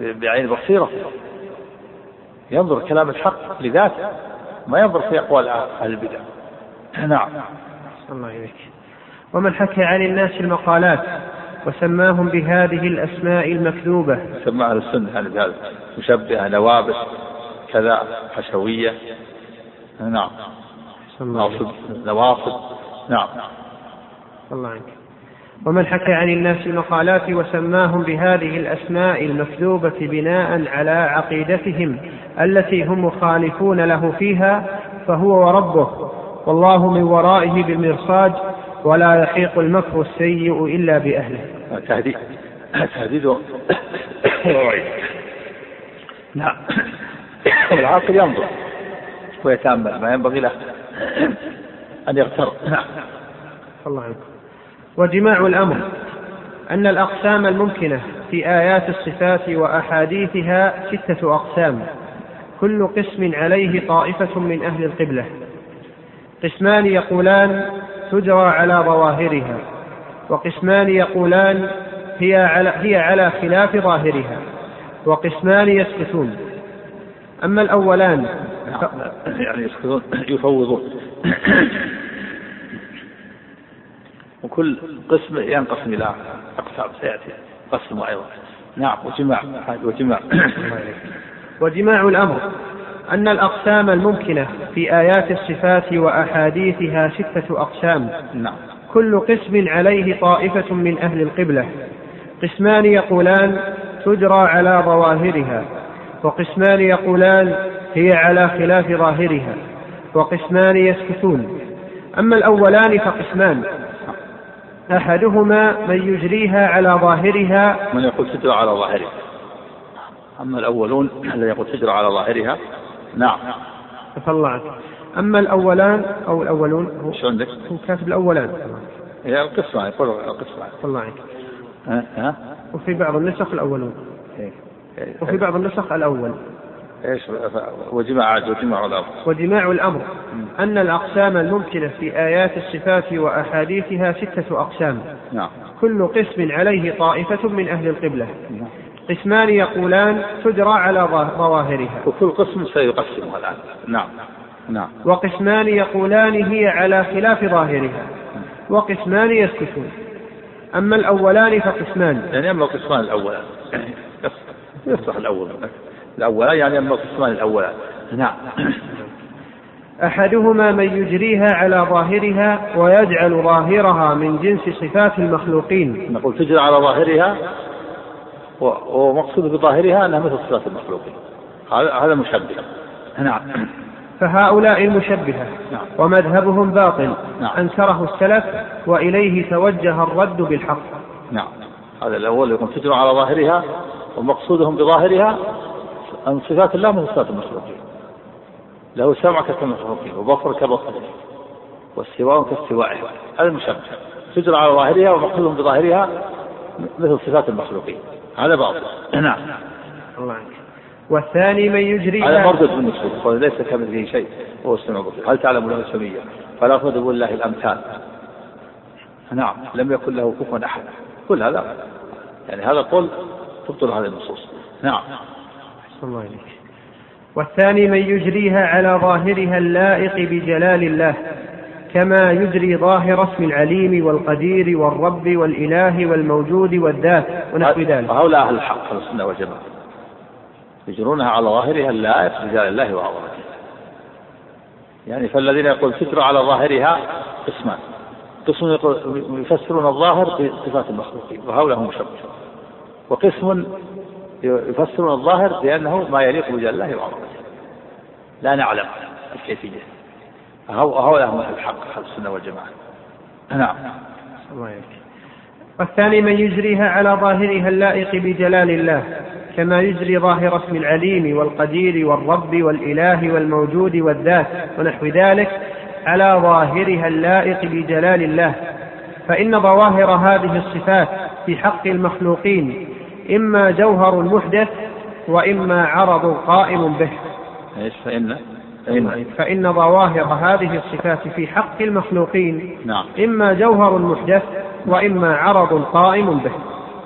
بعين بصيرة ينظر كلام الحق لذاته ما ينظر في أقوال أهل البدع. نعم. الله إليك ومن حكى عن الناس المقالات وسماهم بهذه الأسماء المكذوبة. سمى أهل السنة يعني بهذا. مشبهة نوابس كذا حشوية. نعم. نواصب نواصب. نعم. الله عنك. ومن حكى عن الناس المقالات وسماهم بهذه الأسماء المكذوبة بناء على عقيدتهم التي هم مخالفون له فيها فهو وربه. والله من ورائه بالمرصاد ولا يحيق المكر السيء إلا بأهله. تهديد تهديد نعم. العاقل ينظر. ويتأمل ما ينبغي له أن يغتر. نعم. الله عنكم وجماع الأمر أن الأقسام الممكنة في آيات الصفات وأحاديثها ستة أقسام. كل قسم عليه طائفة من أهل القبلة. قسمان يقولان تجرى على ظواهرها. وقسمان يقولان هي على, هي على خلاف ظاهرها. وقسمان يسكتون. أما الأولان يعني يسكتون يفوضون. وكل قسم ينقسم إلى أقسام سيأتي قسم أيضا. نعم وجماع. وجماع. وجماع الأمر أن الأقسام الممكنة في آيات الصفات وأحاديثها ستة أقسام. نعم. كل قسم عليه طائفة من أهل القبلة. قسمان يقولان تجرى على ظواهرها وقسمان يقولان هي على خلاف ظاهرها وقسمان يسكتون. أما الأولان فقسمان أحدهما من يجريها على ظاهرها. من يقول تجرى على ظاهرها؟ أما الأولون الذي يقول تجرى على ظاهرها؟ نعم. الله عنك. أما الأولان أو الأولون هو شو عندك؟ هو كاتب الأولان. هي القسمة يقول القسمة الله عنك ها؟ ها؟ وفي بعض النسخ الأولون إيه. وفي بعض النسخ الأول. إيش؟ وجماع وجماع الأمر. وجماع الأمر. أن الأقسام الممكنة في آيات الصفات وأحاديثها ستة أقسام. نعم. كل قسم عليه طائفة من أهل القبلة. نعم. قسمان يقولان تجرى على ظواهرها. وكل قسم سيقسمها الآن. نعم. نعم. وقسمان يقولان هي على خلاف ظاهرها. وقسمان يسكتون. أما الأولان فقسمان. يعني اما القسمان الأولان. يصلح الأول. الأولان يعني أما القسمان الأولان. نعم. أحدهما من يجريها على ظاهرها ويجعل ظاهرها من جنس صفات المخلوقين. نقول تجري على ظاهرها ومقصود بظاهرها أنها مثل صفات المخلوقين. هذا مشبه. نعم. فهؤلاء المشبهة نعم. ومذهبهم باطل. نعم. أنكره السلف وإليه توجه الرد بالحق. نعم. هذا الأول يكون تجري على ظاهرها ومقصودهم بظاهرها. أن صفات الله من صفات المخلوقين. له سمع كالمخلوقين وبصر كبصره واستواء كاستوائه. هذا المشبه. تجرى على ظاهرها ومقصود بظاهرها مثل صفات المخلوقين. هذا باطل. نعم. الله عنك والثاني من يجري هذا مردود بالنصوص ليس كمثله شيء وهو السمع البصير. هل تعلم له سميا فلا تضربوا لله الأمثال. نعم لم يكن له كفوا أحد. كل هذا يعني هذا قول تبطل هذه النصوص. نعم. الله إليك. والثاني من يجريها على ظاهرها اللائق بجلال الله كما يجري ظاهر اسم العليم والقدير والرب والإله والموجود والذات ونحو ذلك. هؤلاء أهل الحق أهل السنة والجماعة. يجرونها على ظاهرها اللائق بجلال الله وعظمته يعني فالذين يقول تجرى على ظاهرها قسمان. قسم يفسرون الظاهر بصفات المخلوقين وهؤلاء هم مشبه وقسم يفسرون الظاهر بأنه ما يليق بجلال الله وعظمته لا نعلم الكيفية. هؤلاء هم الحق أهل السنة والجماعة. نعم. والثاني من يجريها على ظاهرها اللائق بجلال الله. كما يجري ظاهر اسم العليم والقدير والرب والإله والموجود والذات ونحو ذلك على ظاهرها اللائق بجلال الله. فإن ظواهر هذه الصفات في حق المخلوقين إما جوهر محدث وإما عرض قائم به. إيش فإن؟ فإن, فإن ظواهر هذه الصفات في حق المخلوقين نعم. إما جوهر محدث وإما عرض قائم به.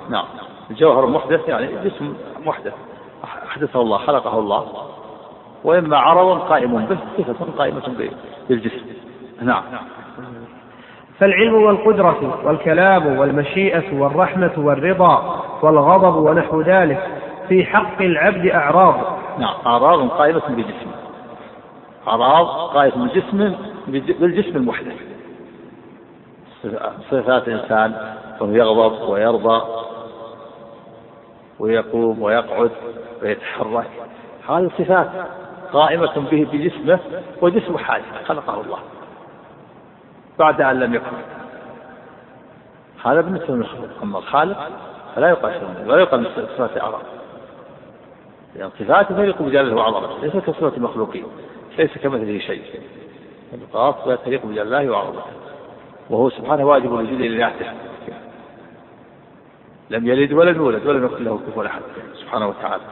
نعم. الجوهر محدث يعني جسم محدث. أحدثه الله خلقه الله. وإما عرض قائم به صفة قائمة بالجسم. نعم. فالعلم والقدرة والكلام والمشيئة والرحمة والرضا والغضب ونحو ذلك في حق العبد أعراض. نعم. أعراض قائمة بجسمه أعراض قائمة بالجسم بالجسم المحدث. صفات إنسان وهو يغضب ويرضى ويقوم ويقعد ويتحرك. هذه صفات قائمة به بجسمه وجسمه حادث خلقه الله بعد أن لم يكن. هذا بالنسبة للمخلوق أما الخالق فلا يقاس ولا يقال صفات أعراض لأن صفاته تليق بجلاله وعظمته ليس كصفات المخلوقين ليس كمثله شيء. القاف لا تليق بجلاله وعظمته. وهو سبحانه واجب الوجود لذاته لم يلد ولم يولد ولم يكن له كفوا أحد سبحانه وتعالى.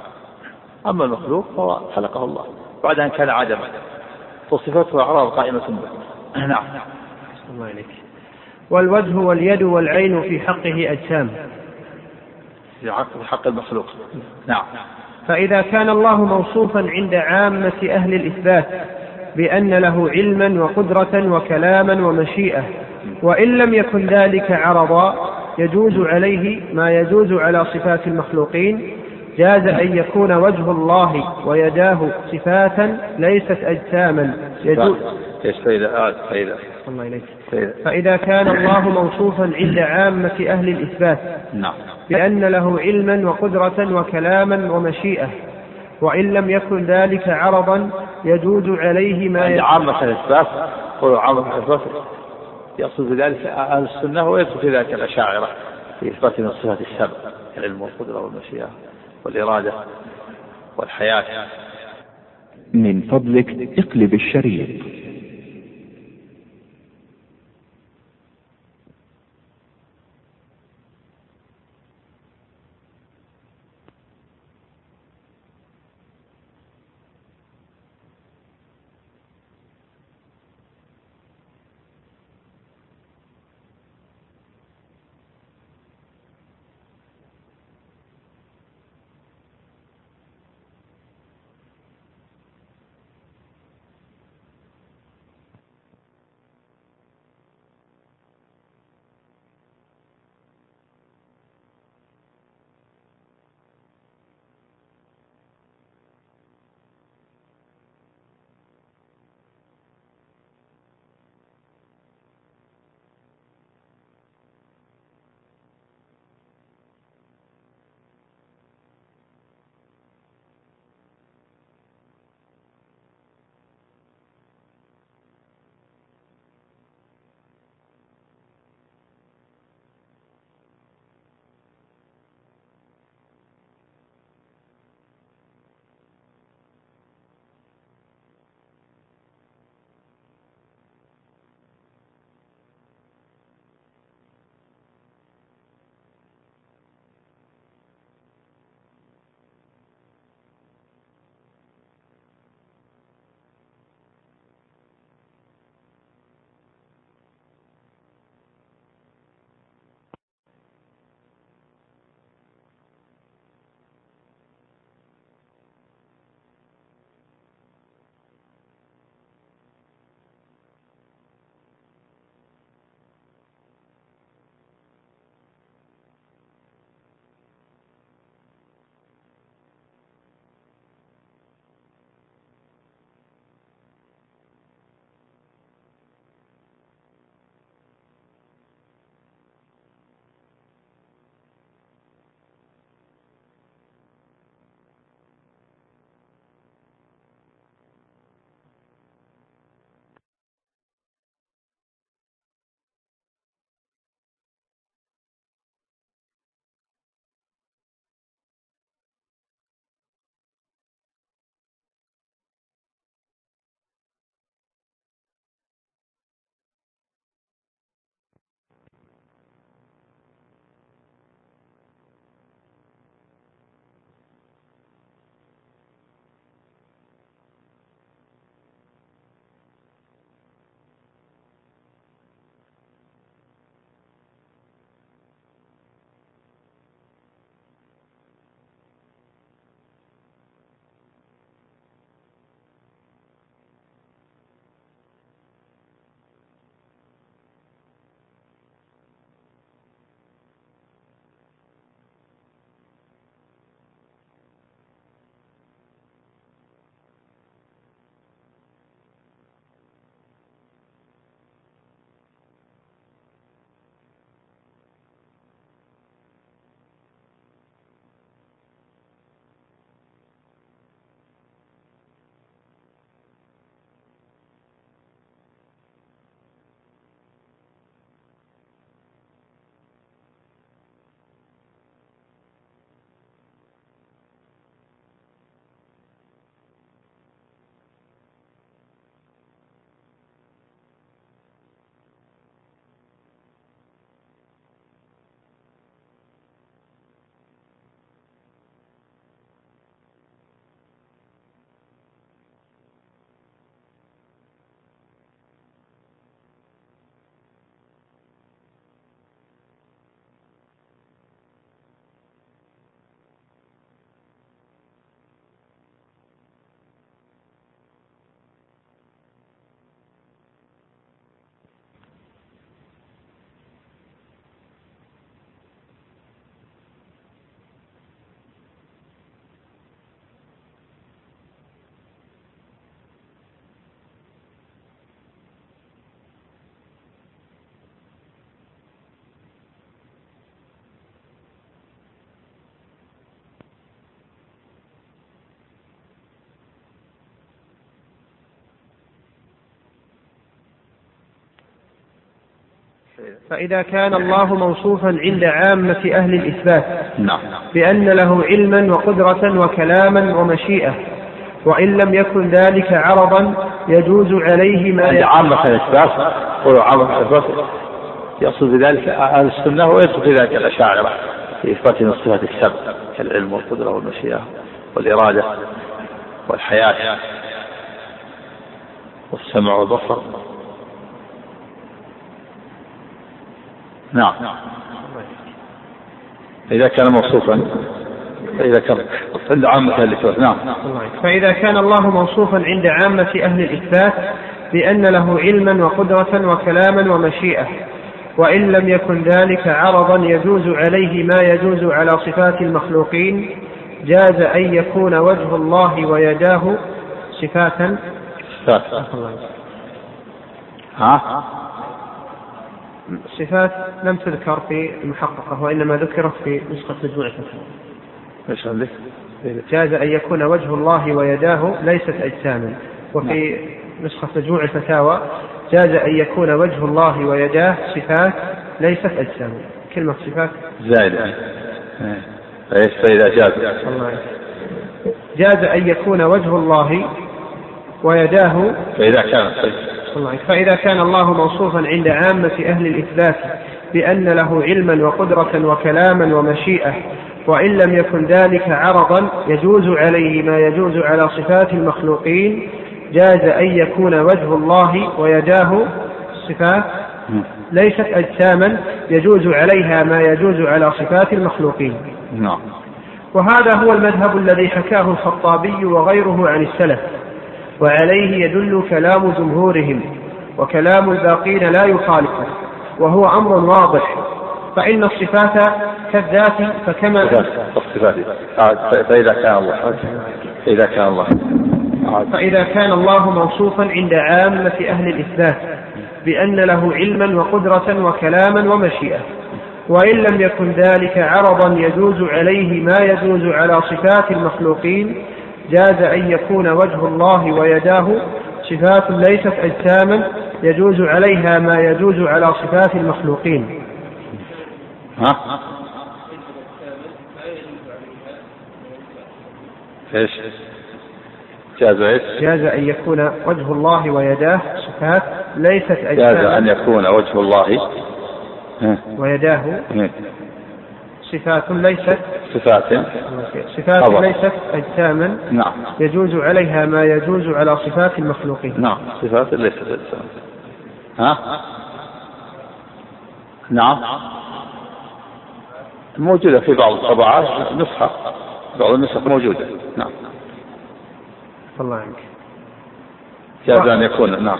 أما المخلوق فهو خلقه الله. بعد أن كان عدما فصفته اعراض قائمة به. نعم. الله والوجه واليد والعين في حقه أجسام. في حق المخلوق. نعم. فإذا كان الله موصوفا عند عامة أهل الإثبات بأن له علما وقدرة وكلاما ومشيئة وإن لم يكن ذلك عرضا يجوز عليه ما يجوز على صفات المخلوقين جاز أن يكون وجه الله ويداه صفاتا ليست أجساما. يجوز. فإذا فإذا الله إليك. فإذا كان الله موصوفا عند عامة أهل الإثبات نعم. بأن له علما وقدرة وكلاما ومشيئة وإن لم يكن ذلك عرضا يجوز عليه ما عند عامة الإثبات هو عامة الإثبات. يقصد بذلك أهل السنة في ذلك الأشاعرة في إثبات من الصفات السبع العلم والقدرة والمشيئة والإرادة والحياة. من فضلك اقلب الشريط. فإذا كان الله موصوفا عند عامة أهل الإثبات نعم. بأن له علما وقدرة وكلاما ومشيئة وإن لم يكن ذلك عرضا يجوز عليه ما عند عامة الإثبات قولوا عامة الإثبات يقصد بذلك أهل السنة ويدخل في ذلك الأشاعرة في إثبات من الصفات السبع كالعلم والقدرة والمشيئة والإرادة والحياة والسمع والبصر. نعم. إذا كان موصوفا. فإذا كان عند عامة أهل الإثبات. نعم. فإذا كان الله موصوفا عند عامة أهل الإثبات بأن له علما وقدرة وكلاما ومشيئة وإن لم يكن ذلك عرضا يجوز عليه ما يجوز على صفات المخلوقين جاز أن يكون وجه الله ويداه صفاتا. صفات. ها؟ صفات لم تذكر في المحققة وإنما ذكرت في نسخة مجموعة الفتاوى. إيش عندك؟ جاز أن يكون وجه الله ويداه ليست أجساما. وفي نسخة مجموع الفتاوى جاز أن يكون وجه الله ويداه صفات ليست أجساما. كلمة صفات؟ زائدة إيش فإذا جاز؟ جاز أن يكون وجه الله ويداه فإذا كان طيب. الله فإذا كان الله موصوفا عند عامة أهل الإثبات بأن له علما وقدرة وكلاما ومشيئة وإن لم يكن ذلك عرضا يجوز عليه ما يجوز على صفات المخلوقين جاز أن يكون وجه الله ويداه صفات ليست أجساما يجوز عليها ما يجوز على صفات المخلوقين. نعم. وهذا هو المذهب الذي حكاه الخطابي وغيره عن السلف. وعليه يدل كلام جمهورهم وكلام الباقين لا يخالفه وهو أمر واضح فإن الصفات كالذات فكما الصفات. فإذا كان الله. فإذا كان الله. فإذا كان الله موصوفا عند عامة أهل الإثبات بأن له علما وقدرة وكلاما ومشيئة وإن لم يكن ذلك عرضا يجوز عليه ما يجوز على صفات المخلوقين جاز أن يكون وجه الله ويداه صفات ليست أجساما يجوز عليها ما يجوز على صفات المخلوقين ها؟ إيش؟ جاز إيش؟ جاز أن يكون وجه الله ويداه صفات ليست أجساما جاز أن يكون وجه الله ويداه صفات ليست صفات. صفات. ليست أجساما نعم. يجوز عليها ما يجوز على صفات المخلوقين. نعم. صفات ليست أجساما. ها؟ نعم. موجودة في بعض الطبعات. نسخة. بعض النسخ موجودة. نعم. الله عنك جاز أن يكون. نعم.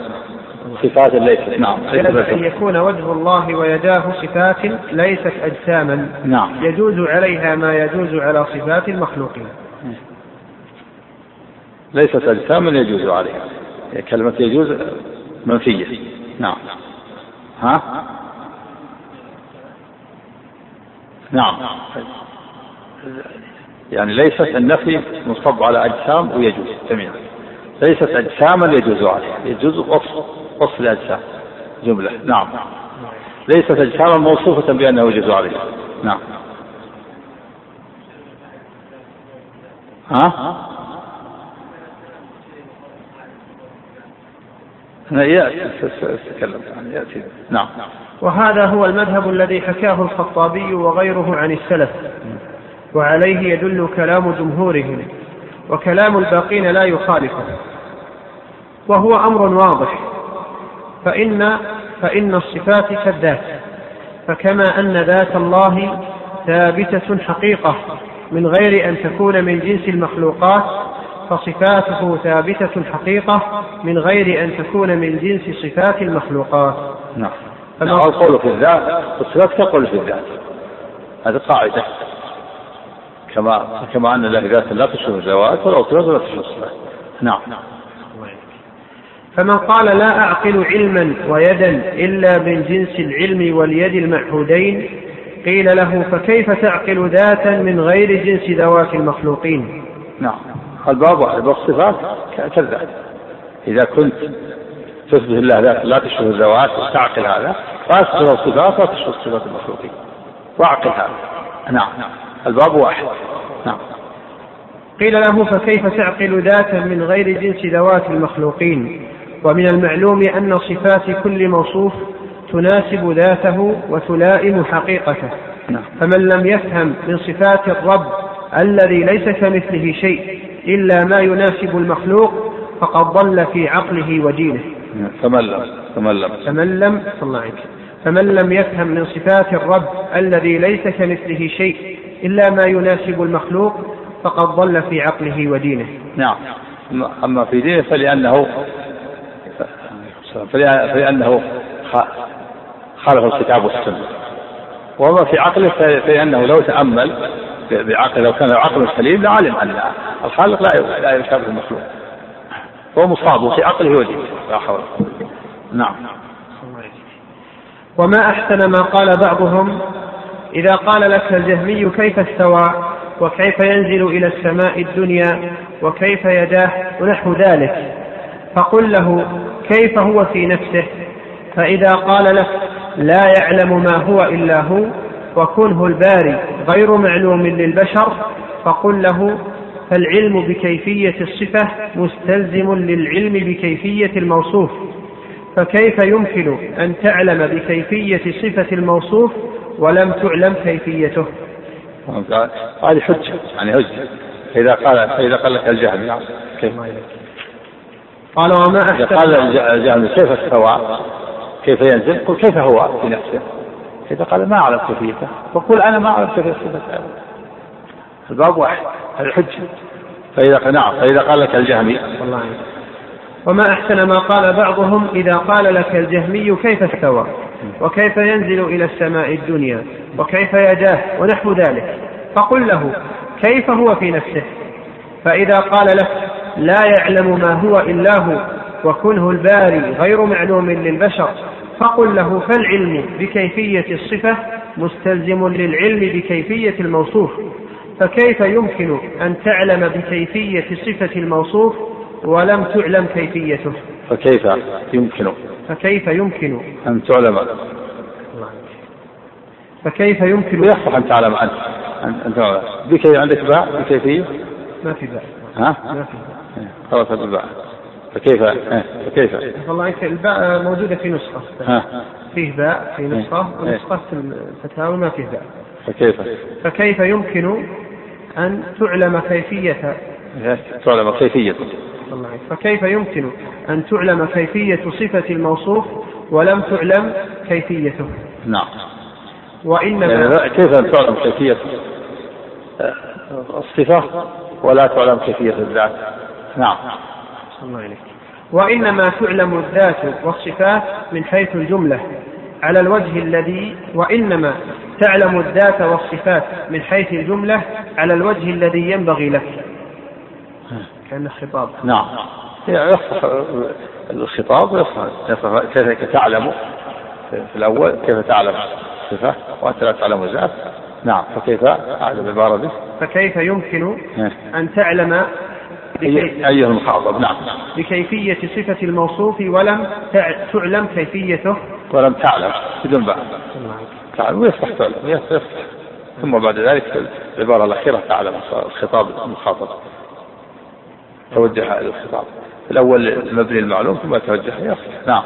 صفات ليست نعم جاز أن يكون وجه الله ويداه صفات ليست أجساما. نعم. يجوز عليها ما يجوز على صفات المخلوقين. ليست أجساما يجوز عليها. كلمة يجوز منفية. نعم. ها؟ نعم. يعني ليست النفي منصب على أجسام ويجوز جميعا. ليست أجساما يجوز عليها. يجوز وصف وصف الأجسام. جملة. نعم. ليست أجساما موصوفة بأنه يجوز عليها. نعم. ها؟ يأتي يأتي. نعم. وهذا هو المذهب الذي حكاه الخطابي وغيره عن السلف. وعليه يدل كلام جمهورهم. وكلام الباقين لا يخالفه. وهو أمر واضح. فإن فإن الصفات كالذات. فكما أن ذات الله ثابتة حقيقة من غير أن تكون من جنس المخلوقات فصفاته ثابتة حقيقة من غير أن تكون من جنس صفات المخلوقات. نعم. القول في الذات الصفات كقول في الذات. هذه قاعدة. كما كما أن له ذات لا تشبه الذوات والأصفات لا تشبه الصفات. نعم. فمن قال لا أعقل علما ويدا إلا من جنس العلم واليد المعهودين. قيل له فكيف تعقل ذاتا من غير جنس ذوات المخلوقين؟ نعم. الباب واحد. والصفات كالذات إذا كنت تثبت الله ذات لا تشبه الذوات وتعقل هذا فأثبت الصفات وتشبه صفات المخلوقين. واعقل هذا. نعم. الباب واحد. نعم. قيل له فكيف تعقل ذاتا من غير جنس ذوات المخلوقين؟ ومن المعلوم أن صفات كل موصوف تناسب ذاته وتلائم حقيقته. نعم. فمن لم يفهم من صفات الرب الذي ليس كمثله شيء إلا ما يناسب المخلوق فقد ضل في عقله ودينه. فمن لم؟ فمن لم؟ فمن لم؟ الله فمن لم يفهم من صفات الرب الذي ليس كمثله شيء إلا ما يناسب المخلوق فقد ضل في عقله ودينه. نعم. أما في دينه فلأنه فلأنه خالف الكتاب والسنة. وما في عقله فلأنه لو تأمل بعقل لو كان عقل سليم لعلم أن الخالق لا لا يشابه المخلوق. هو مصاب في عقله ودينه لا حول نعم. وما أحسن ما قال بعضهم إذا قال لك الجهمي كيف استوى وكيف ينزل إلى السماء الدنيا وكيف يداه ونحو ذلك. فقل له كيف هو في نفسه. فإذا قال لك لا يعلم ما هو إلا هو وكنه الباري غير معلوم للبشر فقل له فالعلم بكيفية الصفة مستلزم للعلم بكيفية الموصوف. فكيف يمكن أن تعلم بكيفية صفة الموصوف ولم تعلم كيفيته؟ هذه حجة يعني حجة. فإذا قال فإذا قال لك الجهل كيف؟ قال وما أحسن قال الجهل كيف استوى؟ كيف ينزل؟ قل كيف هو في نفسه؟ إذا قال ما أعلم كيفيته فقل أنا ما أعلم كيفية صفة الباب واحد هذه حجة فإذا نعم فإذا قال لك الجهمي. والله. وما أحسن ما قال بعضهم إذا قال لك الجهمي كيف استوى؟ وكيف ينزل إلى السماء الدنيا؟ وكيف يداه ونحو ذلك. فقل له كيف هو في نفسه؟ فإذا قال لك لا يعلم ما هو إلا هو وكنه الباري غير معلوم للبشر. فقل له فالعلم بكيفية الصفة مستلزم للعلم بكيفية الموصوف. فكيف يمكن أن تعلم بكيفية صفة الموصوف ولم تعلم كيفيته؟ فكيف يمكن؟ فكيف يمكن أن تعلم؟ فكيف يمكن؟ يصح أن تعلم أنت. أن تعلم بكي عندك باء بكيفية؟ ما في باء ها؟ ما في باء خلاص الباء. فكيف؟ فكيف؟ والله الباء موجودة في نسخة. ها. فيه باء في نسخة. ونسخة الفتاوى ما فيه باء. فكيف؟ فكيف يمكن أن تعلم كيفية؟ تعلم كيفية. فكيف يمكن أن تعلم كيفية صفة الموصوف ولم تعلم كيفيته؟ نعم. وإنما يعني كيف أن تعلم كيفية؟ الصفة ولا تعلم كيفية الذات. نعم. الله عليك وإنما تعلم الذات والصفات من حيث الجملة. على الوجه الذي وإنما تعلم الذات والصفات من حيث الجملة على الوجه الذي ينبغي لك كأنه خطاب نعم. يصح الخطاب يصح كيف تعلم في الأول كيف تعلم الصفة وأنت لا تعلم الذات. نعم. فكيف أعلم العبارة دي فكيف يمكن أن تعلم أيها المخاطب نعم. بكيفية صفة الموصوف ولم تعلم كيفيته. ولم تعلم بدون بعد تعلم ويصبح تعلم ثم بعد ذلك العبارة الأخيرة تعلم الخطاب المخاطب توجه إلى الخطاب. الأول المبني المعلوم ثم توجه يصبح نعم.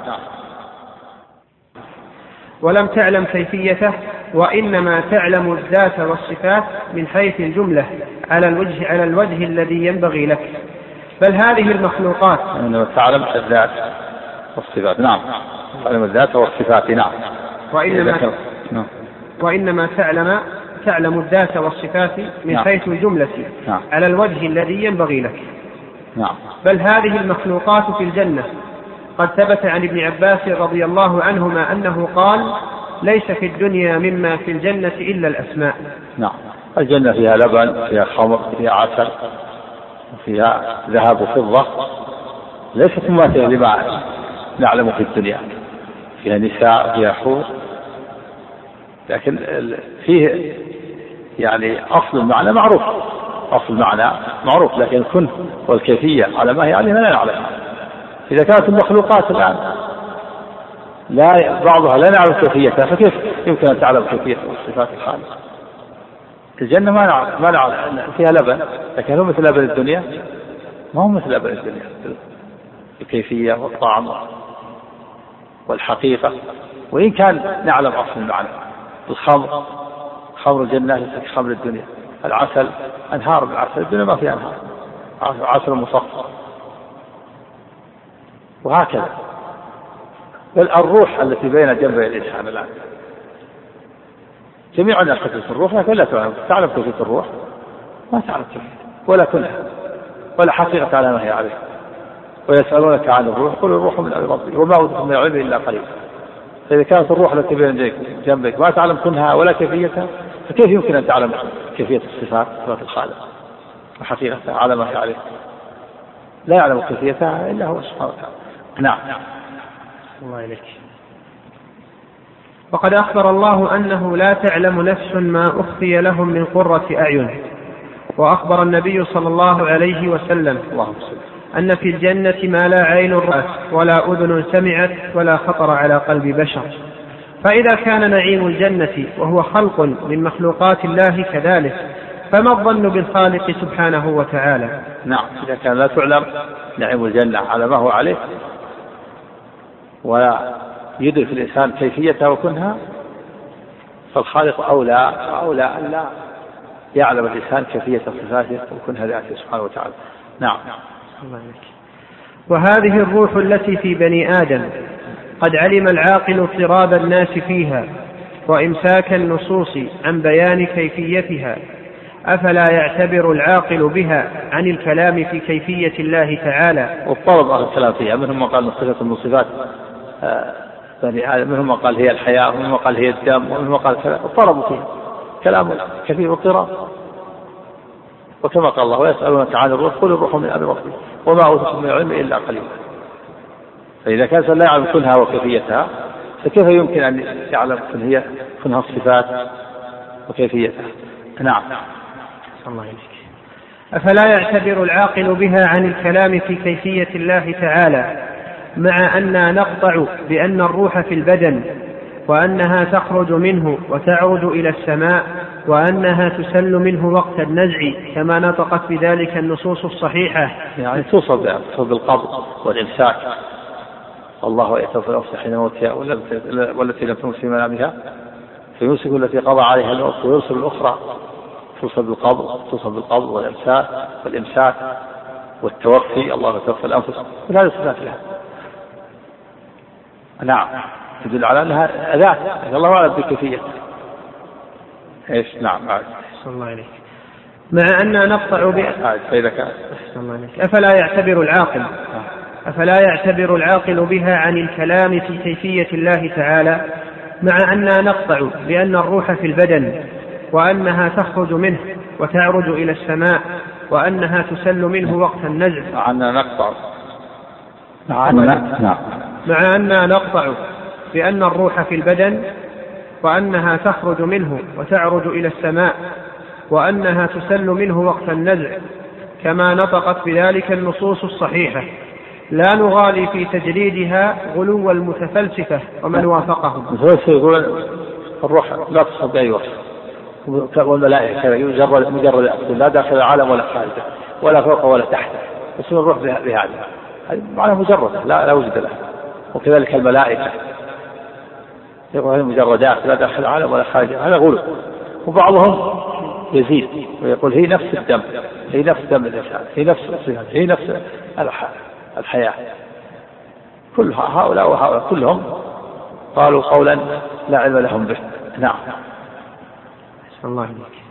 ولم تعلم كيفيته وإنما تعلم الذات والصفات من حيث الجملة على الوجه على الوجه الذي ينبغي لك بل هذه المخلوقات إنما تعلم الذات والصفات نعم تعلم الذات والصفات نعم وإنما نعم. وإنما تعلم تعلم الذات والصفات من نعم. حيث الجملة نعم. على الوجه الذي ينبغي لك نعم. بل هذه المخلوقات في الجنة قد ثبت عن ابن عباس رضي الله عنهما أنه قال ليس في الدنيا مما في الجنة إلا الأسماء. نعم. الجنة فيها لبن فيها خمر فيها عسل فيها ذهب وفضة. ليست مماثلة لما نعلم في الدنيا. فيها نساء فيها حور. لكن فيه يعني أصل المعنى معروف. أصل المعنى معروف لكن الكن والكيفية على ما هي عليه لا نعلم. إذا كانت المخلوقات الآن لا بعضها لا نعلم كيفيتها فكيف يمكن أن تعلم كيفية صفات الخالق الجنة ما نعرف ما نعرف فيها لبن لكن هو مثل لبن الدنيا؟ ما هو مثل لبن الدنيا الكيفية والطعم والحقيقة. وإن كان نعلم أصل المعنى الخمر خمر الجنة ليس كخمر الدنيا العسل أنهار من العسل الدنيا ما فيها أنهار عسل مصفى وهكذا. بل الروح التي بين جنبي الإنسان الآن جميع الناس تدرس الروح لكن لا تعلم تعلم كيفية الروح. ما تعلم كيفية ولا كلها ولا حقيقة على ما هي عليه. ويسألونك عن الروح قل الروح من أمر ربي وما أوتيتم من العلم إلا قليلا فإذا كانت الروح التي بين جنبك ما تعلم كنها ولا كيفيتها فكيف يمكن أن تعلم كيفية الصفات صفات الخالق؟ وحقيقتها على ما هي عليه. لا يعلم كيفيتها إلا هو سبحانه وتعالى. نعم. الله إليك. وقد أخبر الله أنه لا تعلم نفس ما أخفي لهم من قرة أعين. وأخبر النبي صلى الله عليه وسلم اللهم أن في الجنة ما لا عين رأت ولا أذن سمعت ولا خطر على قلب بشر. فإذا كان نعيم الجنة وهو خلق من مخلوقات الله كذلك فما الظن بالخالق سبحانه وتعالى؟ نعم. إذا كان لا تعلم نعيم الجنة على ما هو عليه. ولا يدرك الإنسان كيفيتها وكنها فالخالق أولى أولى أن لا يعلم الإنسان كيفية صفاته وكنها ذاته سبحانه وتعالى. نعم. وهذه الروح التي في بني آدم قد علم العاقل اضطراب الناس فيها وإمساك النصوص عن بيان كيفيتها أفلا يعتبر العاقل بها عن الكلام في كيفية الله تعالى؟ واضطرب أهل الكلام فيها منهم من قال صفة من صفات بني آدم منهم من قال هي الحياة ومنهم من قال هي الدم ومنهم من قال كذا اضطربوا فيها كلام كثير اضطراب وكما قال الله ويسألونك عن الروح قل الروح من أمر ربي وما أوتيتم من العلم إلا قليلا فإذا كان لا يعلم كنها وكيفيتها فكيف يمكن أن يعلم كن هي كنها الصفات وكيفيتها؟ نعم. الله إليك أفلا يعتبر العاقل بها عن الكلام في كيفية الله تعالى؟ مع أننا نقطع بأن الروح في البدن وأنها تخرج منه وتعرج إلى السماء وأنها تسل منه وقت النزع كما نطقت بذلك النصوص الصحيحة. يعني توصل بالقبض والإمساك. الله يتوفى الأنفس حين موتها والتي لم تمت في منامها. فيمسك التي قضى عليها الموت ويرسل الأخرى. توصل بالقبض توصل بالقبض والإمساك والإمساك والتوفي. الله يتوفى الأنفس. هذه صفات لها. نعم. تدل على أنها ذات الله أعلم بكيفية إيش؟ نعم. صلى الله عليك مع أن نقطع ب فإذا كان. الله عليك أفلا يعتبر العاقل؟ أفلا يعتبر العاقل بها عن الكلام في كيفية الله تعالى؟ مع أننا نقطع بأن الروح في البدن وأنها تخرج منه وتعرج إلى السماء وأنها تسل منه وقت النزع. مع أننا نقطع. نعم نعم مع أننا نقطع بأن الروح في البدن وأنها تخرج منه وتعرج إلى السماء وأنها تسل منه وقت النزع كما نطقت بذلك النصوص الصحيحة. لا نغالي في تجريدها غلو المتفلسفة ومن وافقهم. يقول الروح لا تصل بأي وصف والملائكة مجرد مجرد لا داخل العالم ولا خارجه ولا فوق ولا تحت. بس الروح بهذا معنى مجرد لا لا وجود لها. وكذلك الملائكة. يقول هذه مجردات لا داخل العالم ولا خارج هذا غلو. وبعضهم يزيد ويقول هي نفس الدم هي نفس دم الإنسان هي نفس الصفات هي نفس الحياة. كل هؤلاء وهؤلاء كلهم قالوا قولا لا علم لهم به. نعم. الله عليك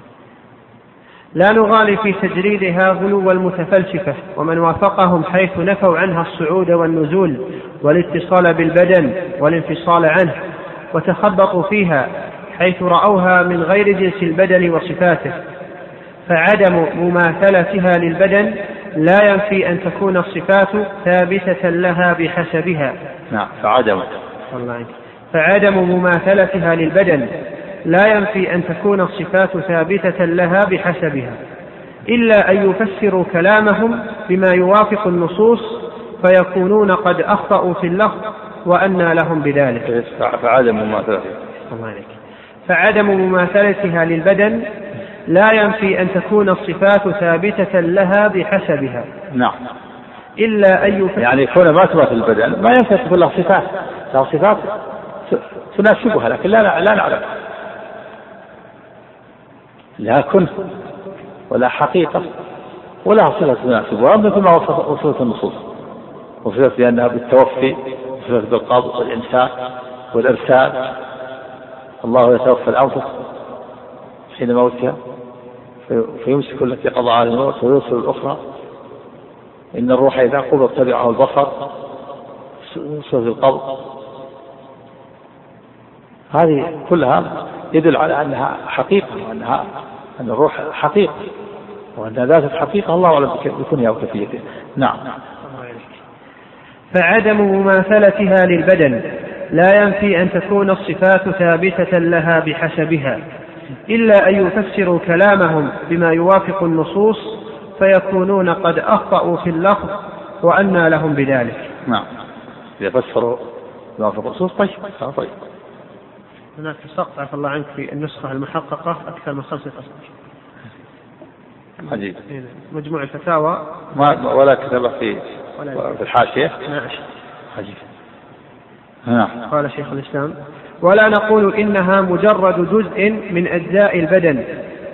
لا نغالي في تجريدها غلو المتفلسفة ومن وافقهم حيث نفوا عنها الصعود والنزول والاتصال بالبدن والانفصال عنه وتخبطوا فيها حيث رأوها من غير جنس البدن وصفاته. فعدم مماثلتها للبدن لا ينفي أن تكون الصفات ثابتة لها بحسبها. نعم فعدم. فعدم مماثلتها للبدن لا ينفي أن تكون الصفات ثابتة لها بحسبها. إلا أن يفسروا كلامهم بما يوافق النصوص فيكونون قد أخطأوا في اللفظ وأنى لهم بذلك. فعدم مماثلتها الله عليك. فعدم مماثلتها للبدن لا ينفي أن تكون الصفات ثابتة لها بحسبها. نعم. إلا أن يفسر يعني كون ما تماثل البدن ما ينفي تكون لها صفات. لها صفات تناسبها لكن لا لا نعلم. لا كن ولا حقيقة ولا صفة تناسبها. مثل ما وصفت النصوص. وصفت بأنها بالتوفي وصفت بالقبض والإمساك والإرسال الله يتوفى الأنفس حين موتها فيمسك التي قضى على الموت ويرسل الأخرى. إن الروح إذا قبض تبعه البصر صفة القبض. هذه كلها يدل على أنها حقيقة وأنها أن الروح حقيقة وأن ذات الحقيقة الله أعلم بكونها وكيفيتها نعم. فعدم مماثلتها للبدن لا ينفي أن تكون الصفات ثابتة لها بحسبها إلا أن يفسروا كلامهم بما يوافق النصوص فيكونون قد أخطأوا في اللفظ وأنى لهم بذلك. نعم. إذا فسروا يوافق النصوص طيب. طيب. هناك سقط عفى الله عنك في النسخة المحققة أكثر من خمسة أسطر عجيب. إيه، مجموع الفتاوى. ما ولا كتب في في الحاشية نعم. عجيب نعم. قال شيخ الإسلام ولا نقول إنها مجرد جزء من أجزاء البدن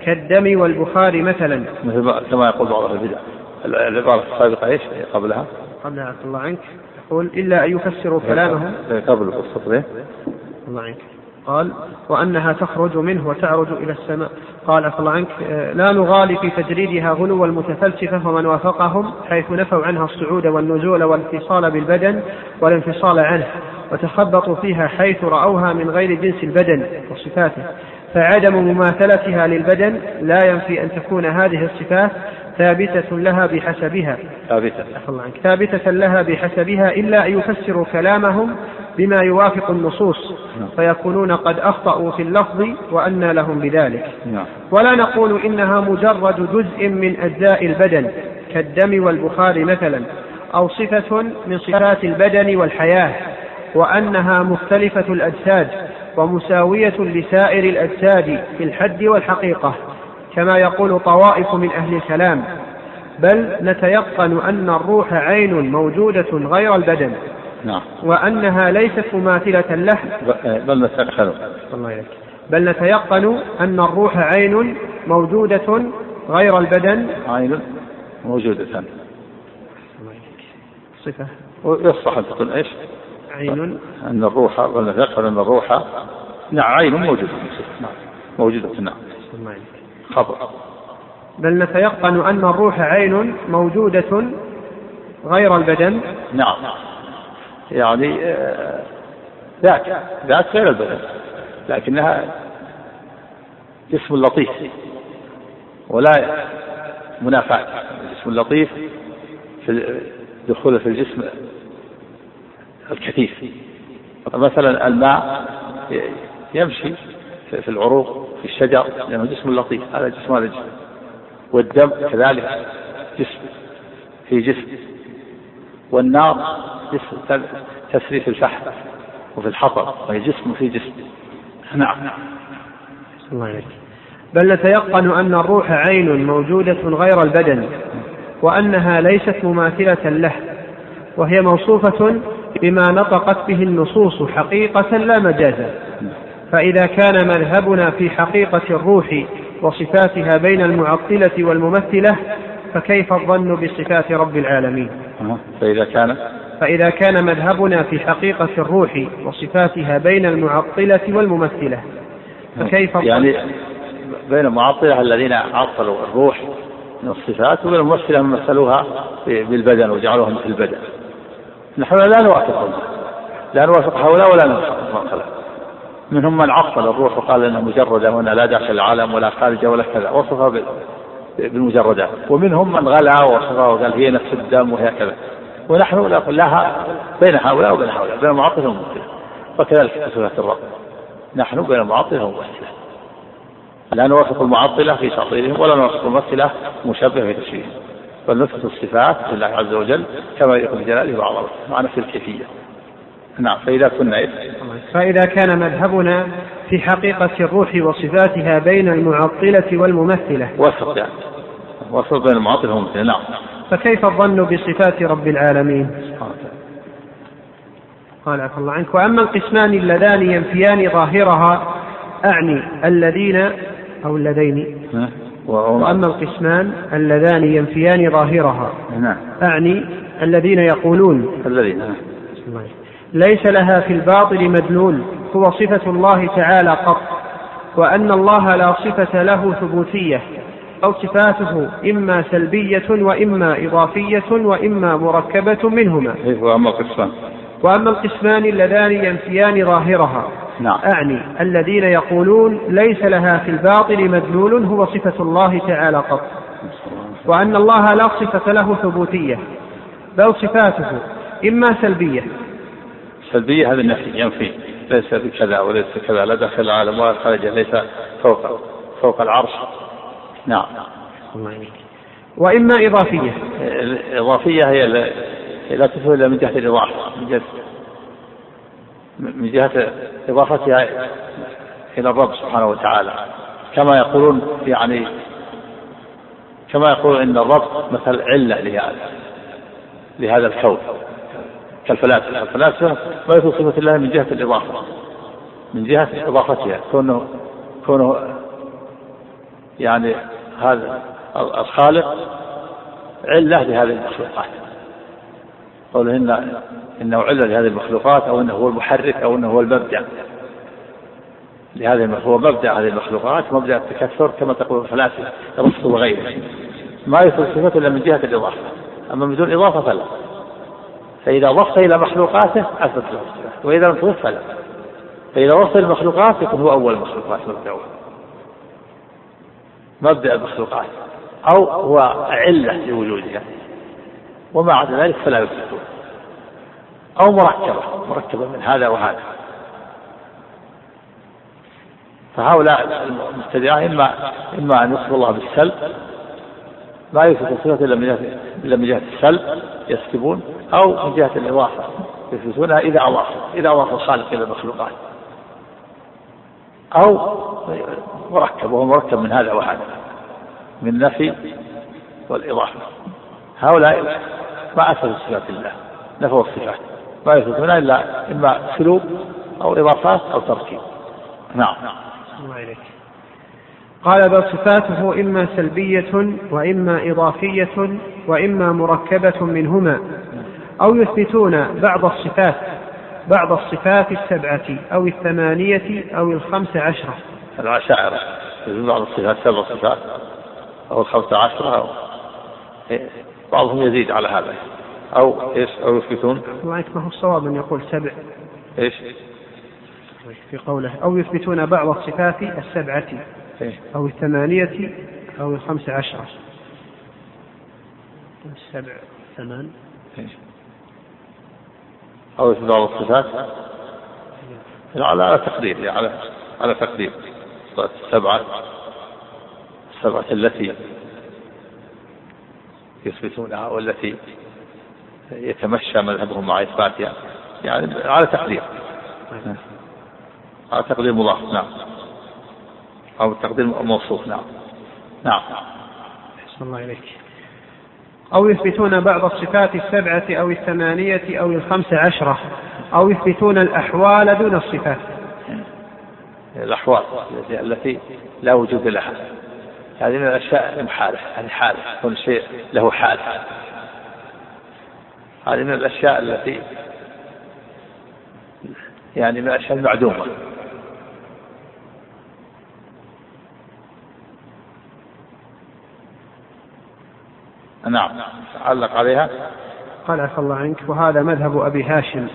كالدم والبخار مثلا. مثل كما يقول بعض البدع. العبارة السابقة إيش؟ قبلها؟ قبلها عفى الله عنك. يقول إلا أن يفسروا كلامهم. قبل السطرين الله عنك. قال وأنها تخرج منه وتعرج إلى السماء. قال عفى عنك لا نغالي في تجريدها غلو المتفلسفة ومن وافقهم حيث نفوا عنها الصعود والنزول والاتصال بالبدن والانفصال عنه وتخبطوا فيها حيث رأوها من غير جنس البدن وصفاته. فعدم مماثلتها للبدن لا ينفي أن تكون هذه الصفات ثابتة لها بحسبها. ثابتة. ثابتة لها بحسبها إلا أن يفسروا كلامهم بما يوافق النصوص نعم. فيكونون قد أخطأوا في اللفظ وأنى لهم بذلك نعم. ولا نقول إنها مجرد جزء من أجزاء البدن كالدم والبخار مثلا أو صفة من صفات البدن والحياة وأنها مختلفة الأجساد ومساوية لسائر الأجساد في الحد والحقيقة كما يقول طوائف من أهل الكلام بل نتيقن أن الروح عين موجودة غير البدن نعم. وأنها ليست مماثلة له. بل نتيقن الله إليك بل نتيقن أن الروح عين موجودة غير البدن. عين موجودة. صفة. ويصح أن تكون إيش؟ عين. أن الروح بل نتيقن أن الروح نعم عين موجودة. نعم موجودة. نعم. خبر. بل نتيقن أن الروح عين موجودة غير البدن. نعم. يعني آه، ذات ذات غير البدن لكنها جسم لطيف ولا منافاة الجسم اللطيف في دخوله في الجسم الكثيف. مثلا الماء يمشي في العروق في الشجر لأنه جسم لطيف. هذا جسم هذا جسم والدم كذلك جسم في جسم. والنار تسري في الفحم وفي الحطب وهي جسم في جسم. نعم. الله بل نتيقن أن الروح عين موجودة غير البدن وأنها ليست مماثلة له وهي موصوفة بما نطقت به النصوص حقيقة لا مجازا فإذا كان مذهبنا في حقيقة الروح وصفاتها بين المعطلة والممثلة فكيف الظن بصفات رب العالمين؟ فإذا كان فإذا كان مذهبنا في حقيقة الروح وصفاتها بين المعطلة والممثلة فكيف يعني بين المعطلة الذين عطلوا الروح من الصفات وبين الممثلة من مثلوها بالبدن وجعلوها مثل البدن. نحن لا نوافقهم لا نوافق هؤلاء ولا نوافق منهم من عطل الروح وقال إنها مجردة وإنها لا داخل العالم ولا خارجة ولا كذا. وصفها بالمجردات ومنهم من غلا وصفها وقال هي نفس الدم وهي كذا. ونحن نقول لها بين هؤلاء وبين هؤلاء بين المعطله والممثله وكذلك في صفات الرب نحن بين المعطله والممثله لا نوافق المعطلة في تعطيلهم ولا نوافق الممثلة مشبهه في تشبيههم. بل نثبت الصفات لله عز وجل كما يقول بجلاله وعظمته مع نفس الكيفية. نعم فإذا كنا إيه؟ فإذا كان مذهبنا في حقيقة الروح وصفاتها بين المعطلة والممثلة. وسط يعني. وسط بين المعطلة والممثلة نعم. فكيف الظن بصفات رب العالمين؟ قال عفى الله عنك وأما القسمان اللذان ينفيان ظاهرها أعني الذين أو اللذين. وأما القسمان اللذان ينفيان ظاهرها نعم. أعني الذين يقولون. الذين ليس لها في الباطل مدلول هو صفة الله تعالى قط وأن الله لا صفة له ثبوتية أو صفاته إما سلبية وإما إضافية وإما مركبة منهما. إيه، وأما القسمان. وأما القسمان اللذان ينفيان ظاهرها. نعم. أعني الذين يقولون ليس لها في الباطل مدلول هو صفة الله تعالى قط. وأن الله لا صفة له ثبوتية بل صفاته إما سلبية. سلبية هذا النفي ينفي. ليس بكذا وليس كذا. لا داخل العالم ولا خارجه ليس فوق فوق العرش. نعم. وإما إضافية. الإضافية هي لا تفهم إلا من جهة الإضافة. من جهة من جهة إضافتها إلى الرب سبحانه وتعالى. كما يقولون يعني كما يقول إن الرب مثل علة لهذا لهذا الكون. كالفلاسفة. الفلاسفة ما يثبت صفة الله من جهة الإضافة. من جهة إضافتها. كونه كونه يعني هذا الخالق علة لهذه المخلوقات. قوله إن إنه علة لهذه المخلوقات أو إنه هو المحرك أو إنه هو المبدع. لهذه هو مبدع هذه المخلوقات مبدع التكثر كما تقول الفلاسفة ارسطو وغيره ما يثبت صفته إلا من جهة الإضافة. أما بدون إضافة فلا. فإذا ضفت إلى مخلوقاته أثبت له الصفات وإذا لم تضف فلا. فإذا وصف المخلوقات يكون هو أول المخلوقات مبدعها مبدأ المخلوقات. أو هو علة لوجودها. وما عدا ذلك فلا يثبتون أو مركبة مركبة من هذا وهذا. فهؤلاء المبتدعة إما إما أن يصف الله بالسلب لا يثبت الصفة إلا من جهة السلب. يسلبون أو من جهة الإضافة يثبتونها إذا أضاف إذا أضاف الخالق إلى المخلوقات. أو مركب وهو مركب من هذا وهذا من النفي والإضافة. هؤلاء ما أثبتوا صفات الله نفوا الصفات. ما يثبتونها إلا إما سلوك أو إضافات أو تركيب. نعم. إليك قال بل صفاته إما سلبية وإما إضافية وإما مركبة منهما أو يثبتون بعض الصفات بعض الصفات السبعة أو الثمانية أو الخمس عشرة. العشائر بعض الصفات سبع صفات أو الخمس عشرة أو بعضهم يزيد على هذا. أو إيش أو يثبتون؟ ما هو الصواب أن يقول سبع؟ إيش؟ في قوله أو يثبتون بعض الصفات السبعة إيه؟ أو الثمانية أو الخمس عشرة. السبع ثمان؟ أو يثبت بعض الصفات على على تقدير على على تقدير. السبعة السبعة التي يثبتونها والتي يتمشى مذهبهم مع إثباتها. يعني على تقدير. على تقدير مضاف نعم. أو تقدير موصوف نعم. نعم. أحسن الله إليك. أو يثبتون بعض الصفات السبعة أو الثمانية أو الخمس عشرة أو يثبتون الأحوال دون الصفات. الأحوال التي لا وجود لها. هذه من الأشياء المحالة هذه حالة كل شيء له حال هذه من الأشياء التي يعني من الأشياء المعدومة. نعم. علق عليها. قال عفى الله عنك وهذا مذهب أبي هاشم.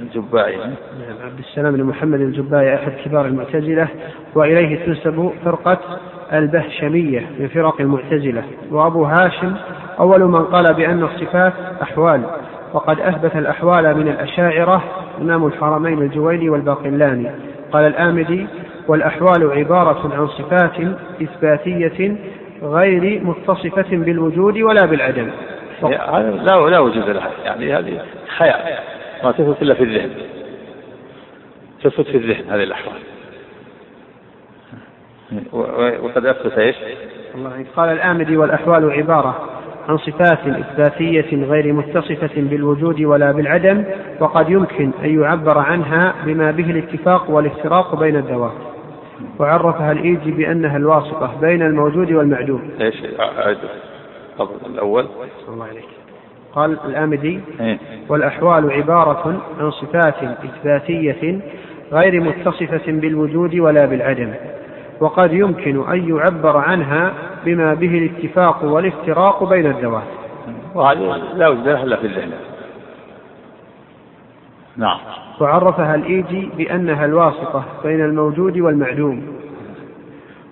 الجبائي نعم عبد السلام بن محمد الجبائي أحد كبار المعتزلة وإليه تنسب فرقة البهشمية من فرق المعتزلة. وأبو هاشم أول من قال بأن الصفات أحوال وقد أثبت الأحوال من الأشاعرة إمام الحرمين الجويني والباقلاني. قال الآمدي والأحوال عبارة عن صفات إثباتية غير متصفة بالوجود ولا بالعدم. لا لا وجود لها يعني هذه خيال. ما تثبت إلا في الذهن. تثبت في الذهن هذه الأحوال وقد أثبت إيش؟ الله قال الآمدي والأحوال عبارة عن صفات إثباتية غير متصفة بالوجود ولا بالعدم وقد يمكن أن يعبر عنها بما به الاتفاق والافتراق بين الذوات. وعرفها الإيجي بأنها الواسطة بين الموجود والمعدوم. إيش؟ الأول. الله عليك. قال الآمدي إيه؟ والأحوال عبارة عن صفات إثباتية غير متصفة بالوجود ولا بالعدم وقد يمكن أن يعبر عنها بما به الاتفاق والافتراق بين الذوات. وهذه لا وجود لها إلا في الذهن. نعم. وعرفها الإيجي بأنها الواسطة بين الموجود والمعدوم.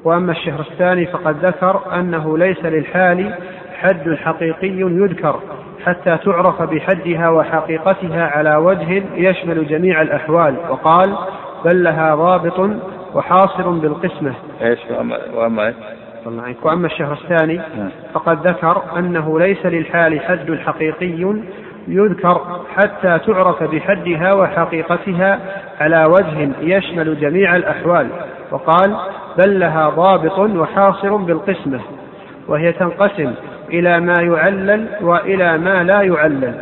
وأما الشهر الثاني فقد ذكر أنه ليس للحال حد حقيقي يذكر حتى تعرف بحدها وحقيقتها على وجه يشمل جميع الأحوال وقال بل لها ضابط وحاصر بالقسمة. إيش؟ واما وأما وأما الشهر الثاني نعم. فقد ذكر أنه ليس للحال حد حقيقي يذكر حتى تعرف بحدها وحقيقتها على وجه يشمل جميع الأحوال. وقال بل لها ضابط وحاصر بالقسمة وهي تنقسم إلى ما يعلل وإلى ما لا يعلل.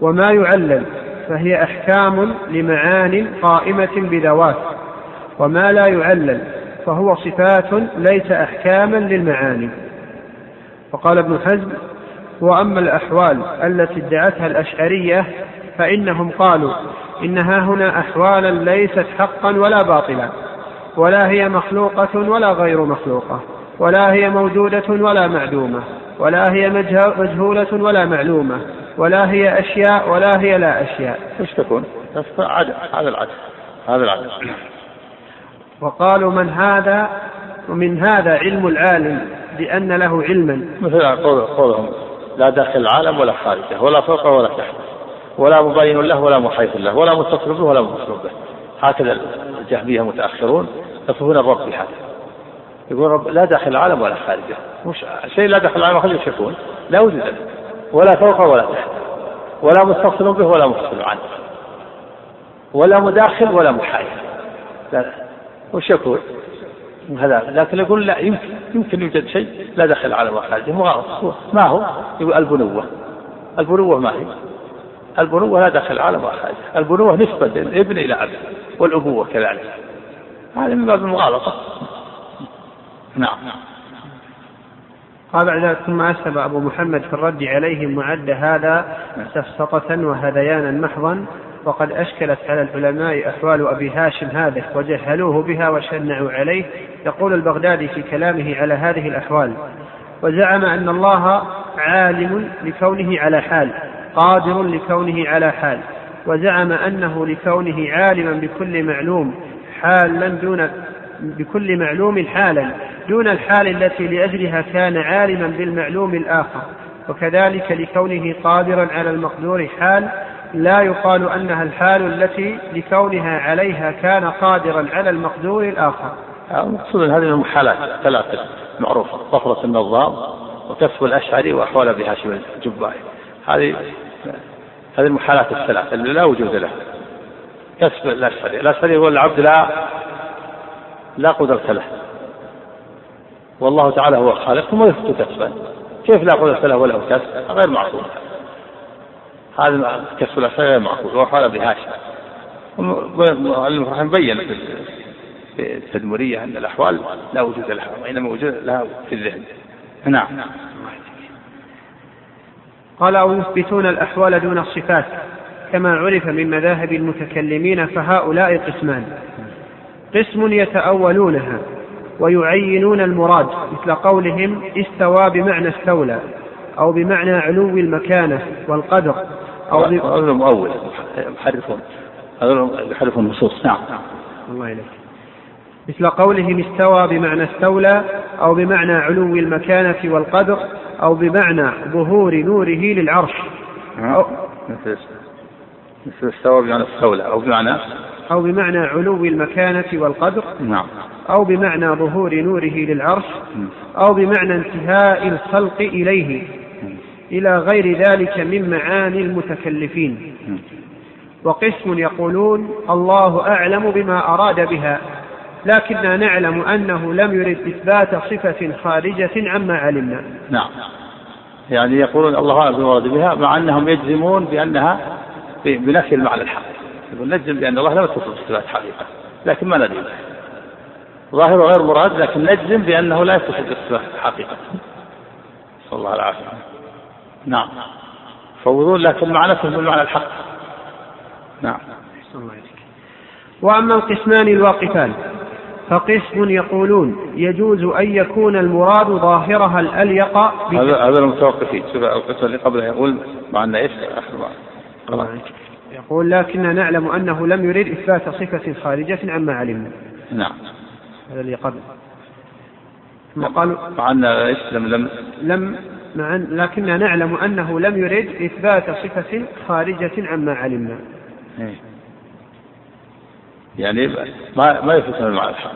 وما يعلل فهي أحكام لمعان قائمة بذوات وما لا يعلل فهو صفات ليس أحكاما للمعاني. وقال ابن حزم وأما الأحوال التي ادعتها الأشعرية فإنهم قالوا إنها هنا أحوالا ليست حقا ولا باطلا ولا هي مخلوقة ولا غير مخلوقة ولا هي موجودة ولا معدومة ولا هي مجهولة ولا معلومة ولا هي أشياء ولا هي لا أشياء. إيش تكون؟ هذا العدد هذا العدد وقالوا من هذا ومن هذا علم العالم بأن له علما. مثل قولهم. لا داخل العالم ولا خارجه ولا فوقه ولا تحته ولا مبين له ولا محيط له ولا متصل به ولا متصل به. هكذا الجهمية متأخرون يصفون الرب بهذا. يقول رب لا داخل العالم ولا خارجه. مش شيء لا داخل العالم وخارجه يكون لا وجود له. ولا فوقه ولا تحته ولا متصل به ولا متصل عنه. ولا مداخل ولا محايد. لا وش يكون؟ هذا لكن يقول لا يمكن يمكن يوجد شيء لا دخل على خارجه ما هو؟ يقول البنوة. البنوة ما هي؟ البنوة لا دخل على خارجه البنوة نسبة الابن إلى أب والأبوة كذلك. هذا من باب المغالطة. نعم. قال ذلك ثم أسلم أبو محمد في الرد عليهم وعد هذا سفسطة وهذيانا محضا وقد أشكلت على العلماء أحوال أبي هاشم هذه وجهلوه بها وشنعوا عليه. يقول البغدادي في كلامه على هذه الأحوال وزعم أن الله عالم لكونه على حال قادر لكونه على حال. وزعم أنه لكونه عالما بكل معلوم حالا دون بكل معلوم حالا دون الحال التي لأجلها كان عالما بالمعلوم الآخر. وكذلك لكونه قادرا على المقدور حال لا يقال أنها الحال التي لكونها عليها كان قادرا على المقدور الآخر. المقصود هذه المحالات ثلاثة معروفة. طفرة النظام وكسب الأشعري وأحوال أبي هاشم الجبائي. هذه هذه المحالات الثلاث اللي لا وجود لها. كسب الأشعري. الأشعري يقول العبد لا لا قدرة له. والله تعالى هو الخالق ثم يثبت كسبا. كيف لا قدرة له وله كسب؟ غير معقول هذا كسب الأشياء غير معقول وقال بهاشم المؤلف بين في التدمرية أن الأحوال لا وجود لها وإنما وجود لها في الذهن. نعم. قال أو يثبتون الأحوال دون الصفات كما عرف من مذاهب المتكلمين فهؤلاء قسمان. قسم يتأولونها ويعينون المراد مثل قولهم استوى بمعنى استولى أو بمعنى علو المكانة والقدر. أو هذول مؤول يحرفون هذول يحرفون النصوص نعم. الله إليك. مثل قولهم استوى بمعنى استولى أو بمعنى علو المكانة والقدر أو بمعنى ظهور نوره للعرش. نعم. أو مثل مثل استوى بمعنى استولى أو بمعنى؟ أو بمعنى علو المكانة والقدر. نعم. أو بمعنى ظهور نوره للعرش. أو بمعنى انتهاء الخلق إليه. إلى غير ذلك من معاني المتكلفين. وقسم يقولون الله أعلم بما أراد بها لكننا نعلم أنه لم يرد إثبات صفة خارجة عما علمنا. نعم. يعني يقولون الله أعلم بما أراد بها مع أنهم يجزمون بأنها بنفي المعنى الحق. يقول نجزم بأن الله لم يتصف بصفات حقيقة لكن ما ندري. ظاهر غير مراد لكن نجزم بأنه لا يتصف بصفات حقيقة. نسأل الله العافية. نعم. فوضون لكن مع نفسه بالمعنى الحق. نعم. وأما القسمان الواقفان فقسم يقولون يجوز أن يكون المراد ظاهرها الأليق هذا هذا المتوقفين. شوف القسم اللي قبله يقول مع أن إيش؟ ما يقول لكن نعلم أنه لم يريد إثبات صفة خارجة عما علمنا. نعم. هذا اللي قبل. ثم قالوا مع أن إيش؟ لم لم لم مع لكننا نعلم أنه لم يرد إثبات صفة خارجة عما علمنا. إيه. يعني ما ما يثبت المعنى الحق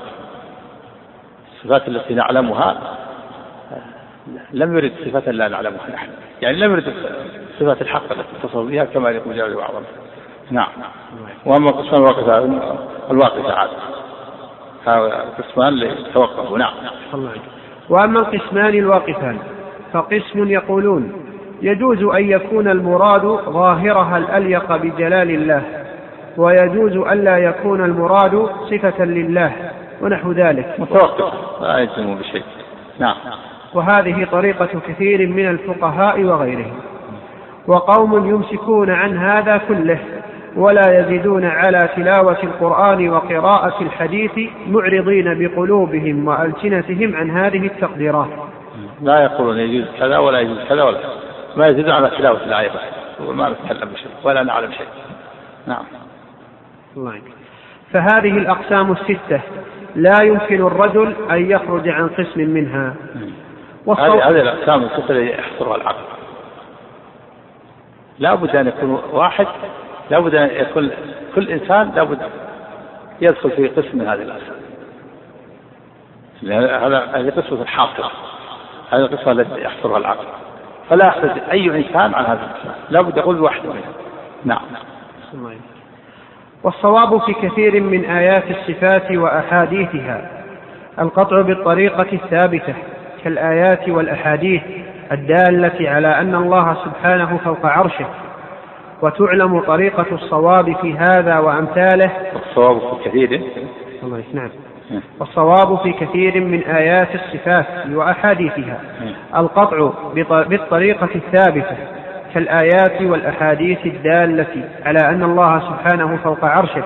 الصفات التي نعلمها لم يرد صفة لا نعلمها نحن. يعني لم يرد صفات الحق التي اتصل بها كما يقول جل وعلا نعم. وأما القسمان الواقفة الواقفة عاد هذا قسمان توقفوا نعم. وأما القسمان الواقفان فقسم يقولون يجوز أن يكون المراد ظاهرها الأليق بجلال الله ويجوز ألا يكون المراد صفة لله ونحو ذلك. متوقف. لا يلزم بشيء. نعم. وهذه طريقة كثير من الفقهاء وغيرهم. وقوم يمسكون عن هذا كله ولا يزيدون على تلاوة القرآن وقراءة الحديث معرضين بقلوبهم وألسنتهم عن هذه التقديرات. لا يقولون يجوز كذا ولا يجوز كذا ولا ما يزيدون على تلاوة الآية وما نتكلم بشيء ولا نعلم شيء. نعم. الله فهذه الأقسام الستة لا يمكن الرجل أن يخرج عن قسم منها. هذه هذه الأقسام الستة التي يحصرها العقل. لا بد أن يكون واحد لا بد أن يكون كل إنسان لا بد يدخل في قسم من هذه الأقسام. هذا هذه قسمة الحاصرة. هذه القسمة التي يحصرها العقل. فلا يخرج أي إنسان عن هذه القسمة لا بد يقول واحد منها نعم. والصواب في كثير من آيات الصفات وأحاديثها القطع بالطريقة الثابتة كالآيات والأحاديث الدالة على أن الله سبحانه فوق عرشه. وتعلم طريقة الصواب في هذا وأمثاله. الصواب في كثير الله نعم. والصواب في كثير من آيات الصفات وأحاديثها. القطع بالطريقة الثابتة كالآيات والأحاديث الدالة على أن الله سبحانه فوق عرشه.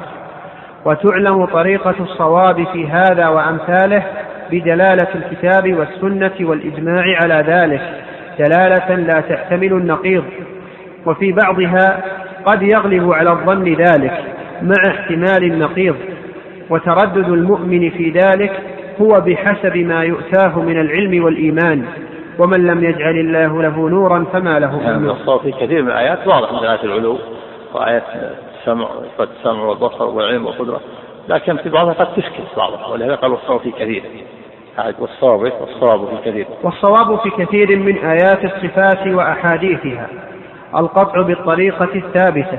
وتعلم طريقة الصواب في هذا وأمثاله بدلالة الكتاب والسنة والإجماع على ذلك دلالة لا تحتمل النقيض. وفي بعضها قد يغلب على الظن ذلك مع احتمال النقيض. وتردد المؤمن في ذلك هو بحسب ما يؤتاه من العلم والإيمان. ومن لم يجعل الله له نورا فما له من يعني نور. في كثير من الآيات واضح من آيات العلو وآيات السمع السمع والبصر والعلم والقدرة لكن في بعضها قد تشكل بعضها ولهذا قال والصواب في كثير. والصواب والصواب في كثير. والصواب في كثير من آيات الصفات وأحاديثها. القطع بالطريقة الثابتة.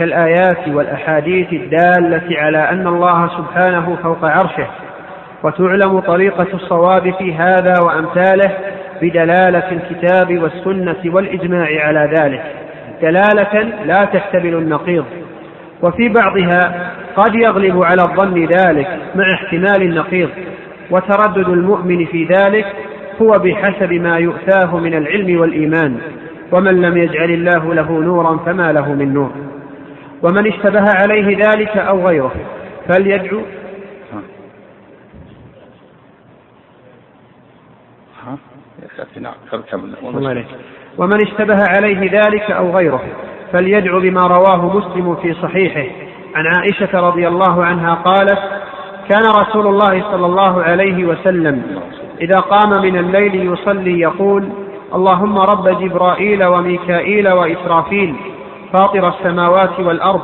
كالآيات والأحاديث الدالة على أن الله سبحانه فوق عرشه وتعلم طريقة الصواب في هذا وأمثاله بدلالة الكتاب والسنة والإجماع على ذلك دلالة لا تحتمل النقيض. وفي بعضها قد يغلب على الظن ذلك مع احتمال النقيض وتردد المؤمن في ذلك هو بحسب ما يؤتاه من العلم والإيمان ومن لم يجعل الله له نورا فما له من نور. ومن اشتبه عليه ذلك أو غيره. فليدعو. نعم ومن اشتبه عليه ذلك أو غيره فليدع بما رواه مسلم في صحيحه. عن عائشة رضي الله عنها قالت كان رسول الله صلى الله عليه وسلم إذا قام من الليل يصلي يقول اللهم رب جبرائيل وميكائيل وإسرافيل. فاطر السماوات والأرض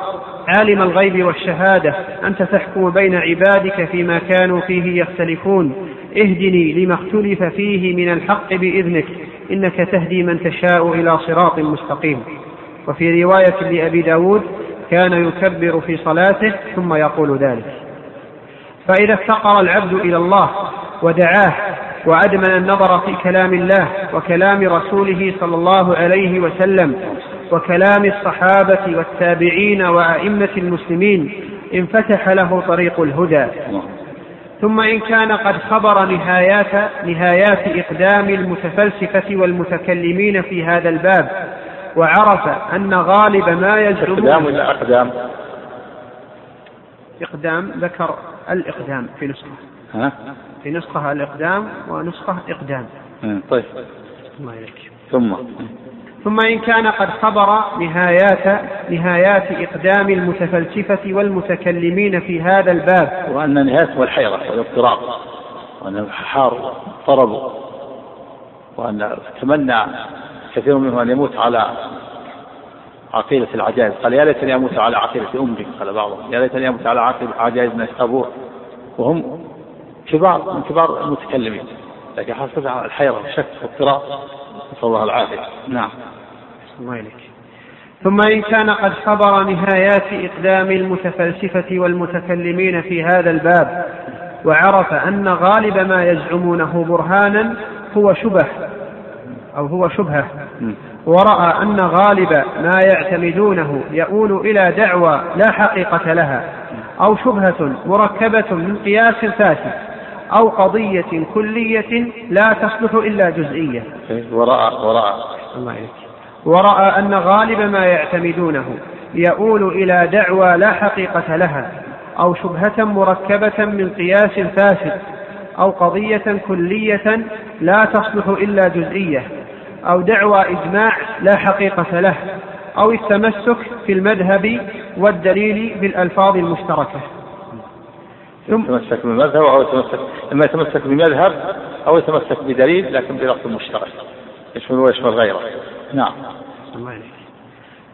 عالم الغيب والشهادة أنت تحكم بين عبادك فيما كانوا فيه يختلفون. اهدني لما اختلف فيه من الحق بإذنك إنك تهدي من تشاء إلى صراط مستقيم. وفي رواية لأبي داود كان يكبر في صلاته ثم يقول ذلك. فإذا افتقر العبد إلى الله ودعاه وأدمن النظر في كلام الله وكلام رسوله صلى الله عليه وسلم وكلام الصحابة والتابعين وأئمة المسلمين انفتح له طريق الهدى. ثم إن كان قد خبر نهايات نهايات إقدام المتفلسفة والمتكلمين في هذا الباب وعرف أن غالب ما يزعمون إقدام ولا أقدام؟ إقدام ذكر الإقدام في نسخة. ها؟ في نسخة الإقدام ونسخة إقدام. طيب. الله ثم؟ ثم إن كان قد خبر نهايات نهايات إقدام المتفلسفة والمتكلمين في هذا الباب. وأن نهايته الحيرة والاضطراب وأن حار طربوا وأن تمنى كثير منهم أن يموت على عقيدة العجائز. قال يا ليتني أموت على عقيدة أمي. قال بعضهم يا ليتني أموت على عقيدة عجائز من أبوه وهم كبار من كبار المتكلمين. لكن حصل الحيرة والشك واضطراب نسأل الله العافية. نعم. الله إليك ثم إن كان قد خبر نهايات إقدام المتفلسفة والمتكلمين في هذا الباب وعرف أن غالب ما يزعمونه برهانا هو شبه أو هو شبهة. ورأى أن غالب ما يعتمدونه يؤول إلى دعوى لا حقيقة لها أو شبهة مركبة من قياس فاسد أو قضية كلية لا تصلح إلا جزئية. ورأى ورأى. الله عليك. ورأى أن غالب ما يعتمدونه يؤول إلى دعوى لا حقيقة لها أو شبهة مركبة من قياس فاسد أو قضية كلية لا تصلح إلا جزئية أو دعوى إجماع لا حقيقة له أو التمسك في المذهب والدليل بالألفاظ المشتركة. ثم يتمسك بمذهب أو يتمسك إما يتمسك بمذهب أو يتمسك بدليل لكن بلفظ مشترك يشمل ويشمل غيره. نعم. الله عليك.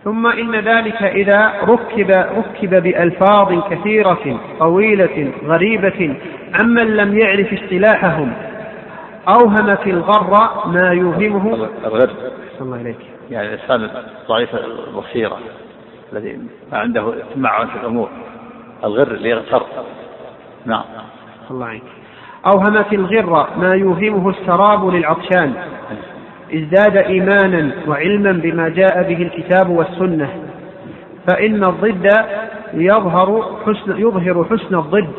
ثم إن ذلك إذا ركب ركب بألفاظ كثيرة طويلة غريبة عمن لم يعرف اصطلاحهم أوهم في الغر ما يوهمه. الغر الله عليك يعني الإنسان ضعيف البصيرة الذي ما عنده تمعن في الأمور. الغر اللي يغتر. نعم. الله عنك أوهم في الغر ما يوهمه السراب للعطشان. ازداد إيمانا وعلما بما جاء به الكتاب والسنة فإن الضد يظهر حسن يظهر حسن الضد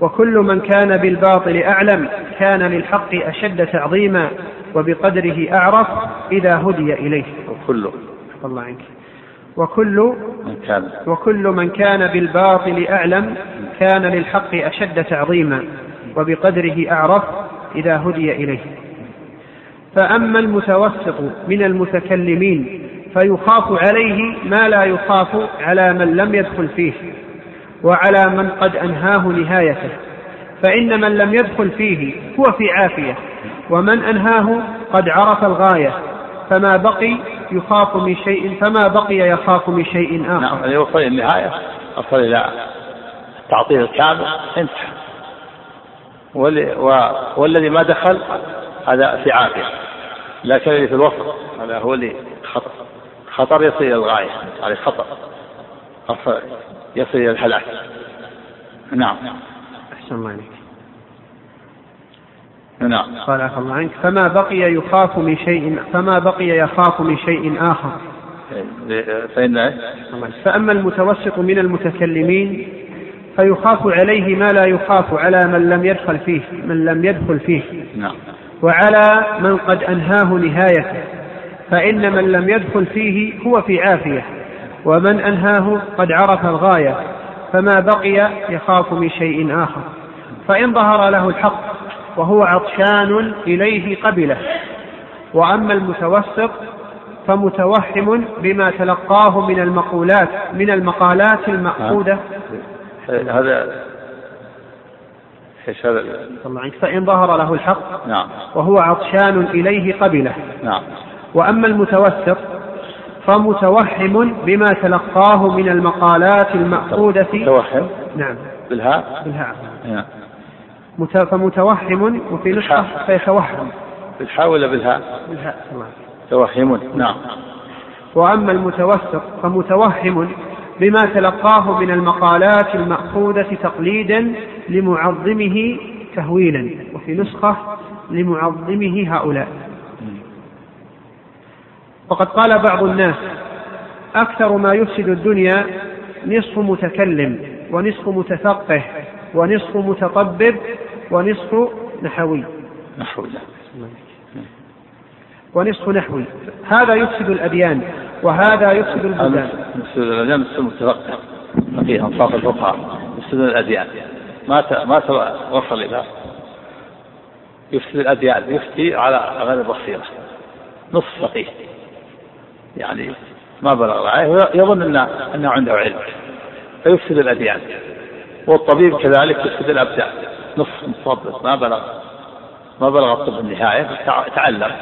وكل من كان بالباطل أعلم كان للحق أشد تعظيما وبقدره أعرف إذا هدي إليه. وكل الله عنك. وكل من كان وكل من كان بالباطل أعلم كان للحق أشد تعظيما وبقدره أعرف إذا هدي إليه. فأما المتوسط من المتكلمين فيخاف عليه ما لا يخاف على من لم يدخل فيه وعلى من قد أنهاه نهايته فإن من لم يدخل فيه هو في عافية ومن أنهاه قد عرف الغاية فما بقي يخاف من شيء فما بقي يخاف من شيء آخر. نعم يوصل النهاية أصل إلى التعطيل الكامل انتهى. والذي ما دخل هذا في عافية. لكن اللي في الوسط. هذا هو اللي خطر خطر يصل إلى الغاية هذا خطر يصل إلى الهلاك. نعم. أحسن الله عليك. نعم. قال عفى الله عنك. فما بقي يخاف من شيء فما بقي يخاف من شيء آخر. فإن فأما المتوسط من المتكلمين فيخاف عليه ما لا يخاف على من لم يدخل فيه من لم يدخل فيه. نعم. وعلى من قد أنهاه نهايته فإن من لم يدخل فيه هو في عافية ومن أنهاه قد عرف الغاية فما بقي يخاف من شيء آخر. فإن ظهر له الحق وهو عطشان إليه قبله. وأما المتوسط فمتوهم بما تلقاه من المقولات من المقالات المأخوذة. هذا إيش هذا؟ الله عنك. فإن ظهر له الحق نعم. وهو عطشان إليه قبله. نعم. وأما المتوسط فمتوهم بما تلقاه من المقالات المأخوذة متوهم؟ نعم. بالهاء بالهاء نعم. فمتوهم وفي نسخة فيتوهم. بالحاء ولا بالهاء؟ بالهاء توهم نعم. وأما المتوسط فمتوهم بما تلقاه من المقالات المأخوذة تقليدا لمعظمه تهويلا وفي نسخة لمعظمه هؤلاء. وقد قال بعض الناس أكثر ما يفسد الدنيا نصف متكلم ونصف متفقه ونصف متطبب ونصف نحوي. نحوي. ونصف نحوي. هذا يفسد الأديان. وهذا يفسد البلدان يفسد الأديان يفسد المتفقه فقيه أنصاف الفقهاء. يفسد الأديان. ما ما وصل إلى يفسد الأديان. يفتي على غير البصيرة نصف فقيه. يعني ما بلغ عليه يظن أنه, أنه عنده علم. فيفسد الأديان. والطبيب كذلك يفسد الأبدان. نصف متوسط ما بلغ ما بلغ الطب النهاية تعلم.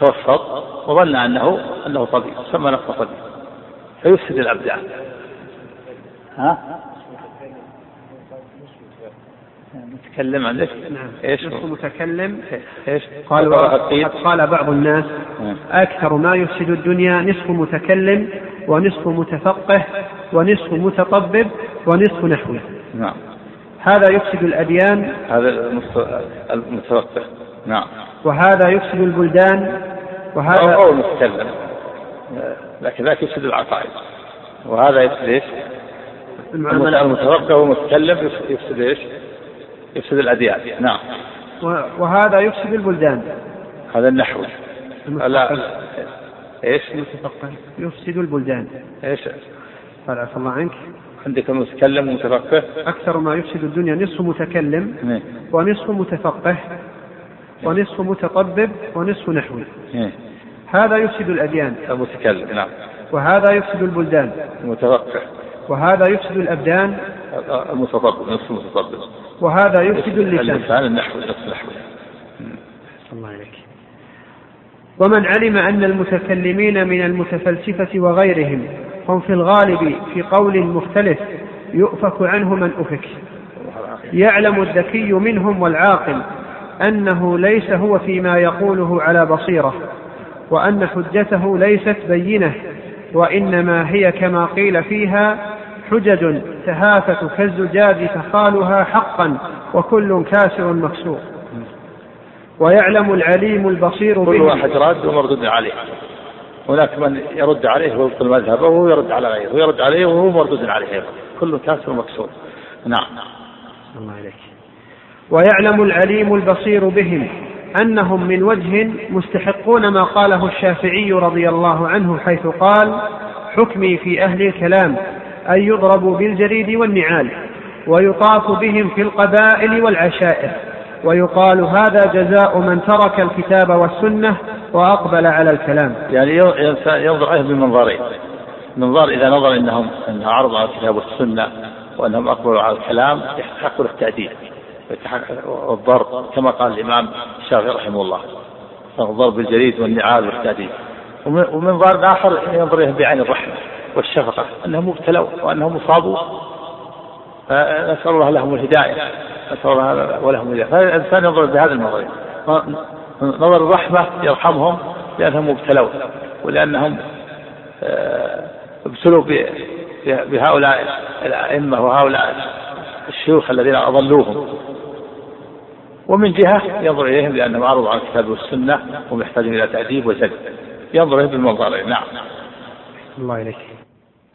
توسط وظن أنه أنه طبيب سمى نفسه طبيب فيفسد الأبدان ها؟ متكلم عن إيش؟ نعم إيش؟ متكلم إيش؟ قال قد قال بعض الناس نعم. أكثر ما يفسد الدنيا نصف متكلم ونصف متفقه ونصف متطبب ونصف نحوي. نعم. هذا يفسد الأديان هذا المتفقه نعم. وهذا يفسد البلدان وهذا أو المتكلم لكن ذاك يفسد العقائد. وهذا يفسد إيش؟ المتوقع والمتكلم يفسد إيش؟ يفسد الأديان. نعم. وهذا يفسد البلدان. هذا النحو. لا. إيش؟ المتفقه يفسد البلدان. إيش؟ قال عفى الله عنك. عندك متكلم ومتفقه أكثر ما يفسد الدنيا نصف متكلم نعم. ونصف متفقه. ونصف متطبب ونصف نحوي. نعم. هذا يفسد الأديان. المتكلم نعم. وهذا يفسد البلدان. المتفقه وهذا يفسد الأبدان. المتطبب نصف المتطبب وهذا يفسد اللسان. اللسان النحو نصف النحو الله عليك. ومن علم أن المتكلمين من المتفلسفة وغيرهم هم في الغالب في قول مختلف يؤفك عنه من أفك. يعلم الذكي منهم والعاقل. أنه ليس هو فيما يقوله على بصيرة وأن حجته ليست بينة وإنما هي كما قيل فيها حجج تهافت كالزجاج تخالها حقا وكل كاسر مكسور. ويعلم العليم البصير كل واحد راد ومردود عليه. هناك من يرد عليه ويبطل مذهبه وهو يرد على غيره ويرد عليه وهو مردود عليه أيضا. كل كاسر مكسور. نعم. الله عليك. ويعلم العليم البصير بهم أنهم من وجه مستحقون ما قاله الشافعي رضي الله عنه حيث قال حكمي في أهل الكلام أن يضربوا بالجريد والنعال ويطاف بهم في القبائل والعشائر ويقال هذا جزاء من ترك الكتاب والسنة وأقبل على الكلام. يعني ينظر بمنظرين منظار إذا نظر أنهم أنها عرض على الكتاب والسنة وأنهم أقبلوا على الكلام يستحقون التأديب والضرب كما قال الإمام الشافعي رحمه الله. الضرب بالجريد والنعال والتأديب ومنظار آخر ينظر إليهم بعين الرحمة والشفقة أنهم مبتلوا وأنهم مصابوا فنسأل الله لهم الهداية نسأل الله ولهم الهداية. فالإنسان ينظر بهذا المنظر نظر الرحمة يرحمهم لأنهم مبتلون ولأنهم آه، ابتلوا بهؤلاء الأئمة وهؤلاء الشيوخ الذين أضلوهم. ومن جهة ينظر إليهم لأنهم عرضوا على الكتاب والسنة ومحتاجون إلى تأديب وزد ينظر إليهم بالمنظرين. نعم. الله إليك.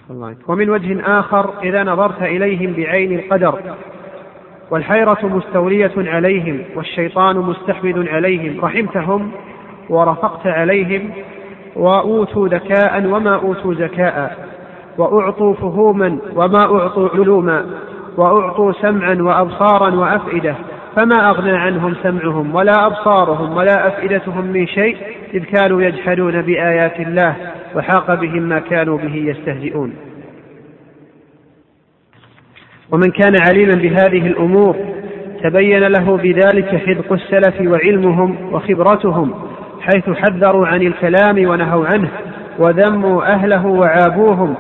الله ومن وجه آخر إذا نظرت إليهم بعين القدر والحيرة مستولية عليهم والشيطان مستحوذ عليهم رحمتهم ورفقت عليهم وأوتوا ذكاء وما أوتوا زكاء وأعطوا فهوما وما أعطوا علوما وأعطوا سمعا وأبصارا وأفئدة فما أغنى عنهم سمعهم ولا أبصارهم ولا أفئدتهم من شيء إذ كانوا يجحدون بآيات الله وحاق بهم ما كانوا به يستهزئون. ومن كان عليما بهذه الأمور تبين له بذلك حذق السلف وعلمهم وخبرتهم حيث حذروا عن الكلام ونهوا عنه وذموا أهله وعابوهم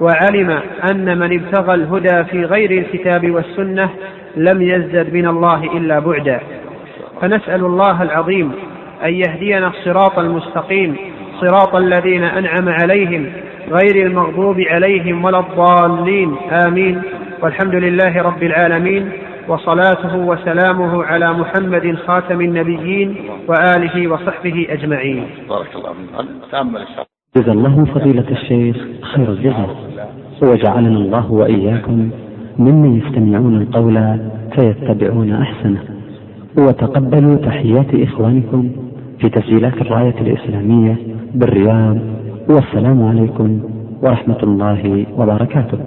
وعلم أن من ابتغى الهدى في غير الكتاب والسنة لم يزدد من الله إلا بعدا. فنسأل الله العظيم أن يهدينا الصراط المستقيم صراط الذين أنعم عليهم غير المغضوب عليهم ولا الضالين. آمين. والحمد لله رب العالمين وصلاته وسلامه على محمد خاتم النبيين وآله وصحبه أجمعين. بارك الله فيك. تأمل جزا الله فضيلة الشيخ خير الجزاء. وجعلنا الله وإياكم ممن يستمعون القول فيتبعون أحسنه. وتقبلوا تحيات إخوانكم في تسجيلات الراية الإسلامية بالرياض. والسلام عليكم ورحمة الله وبركاته.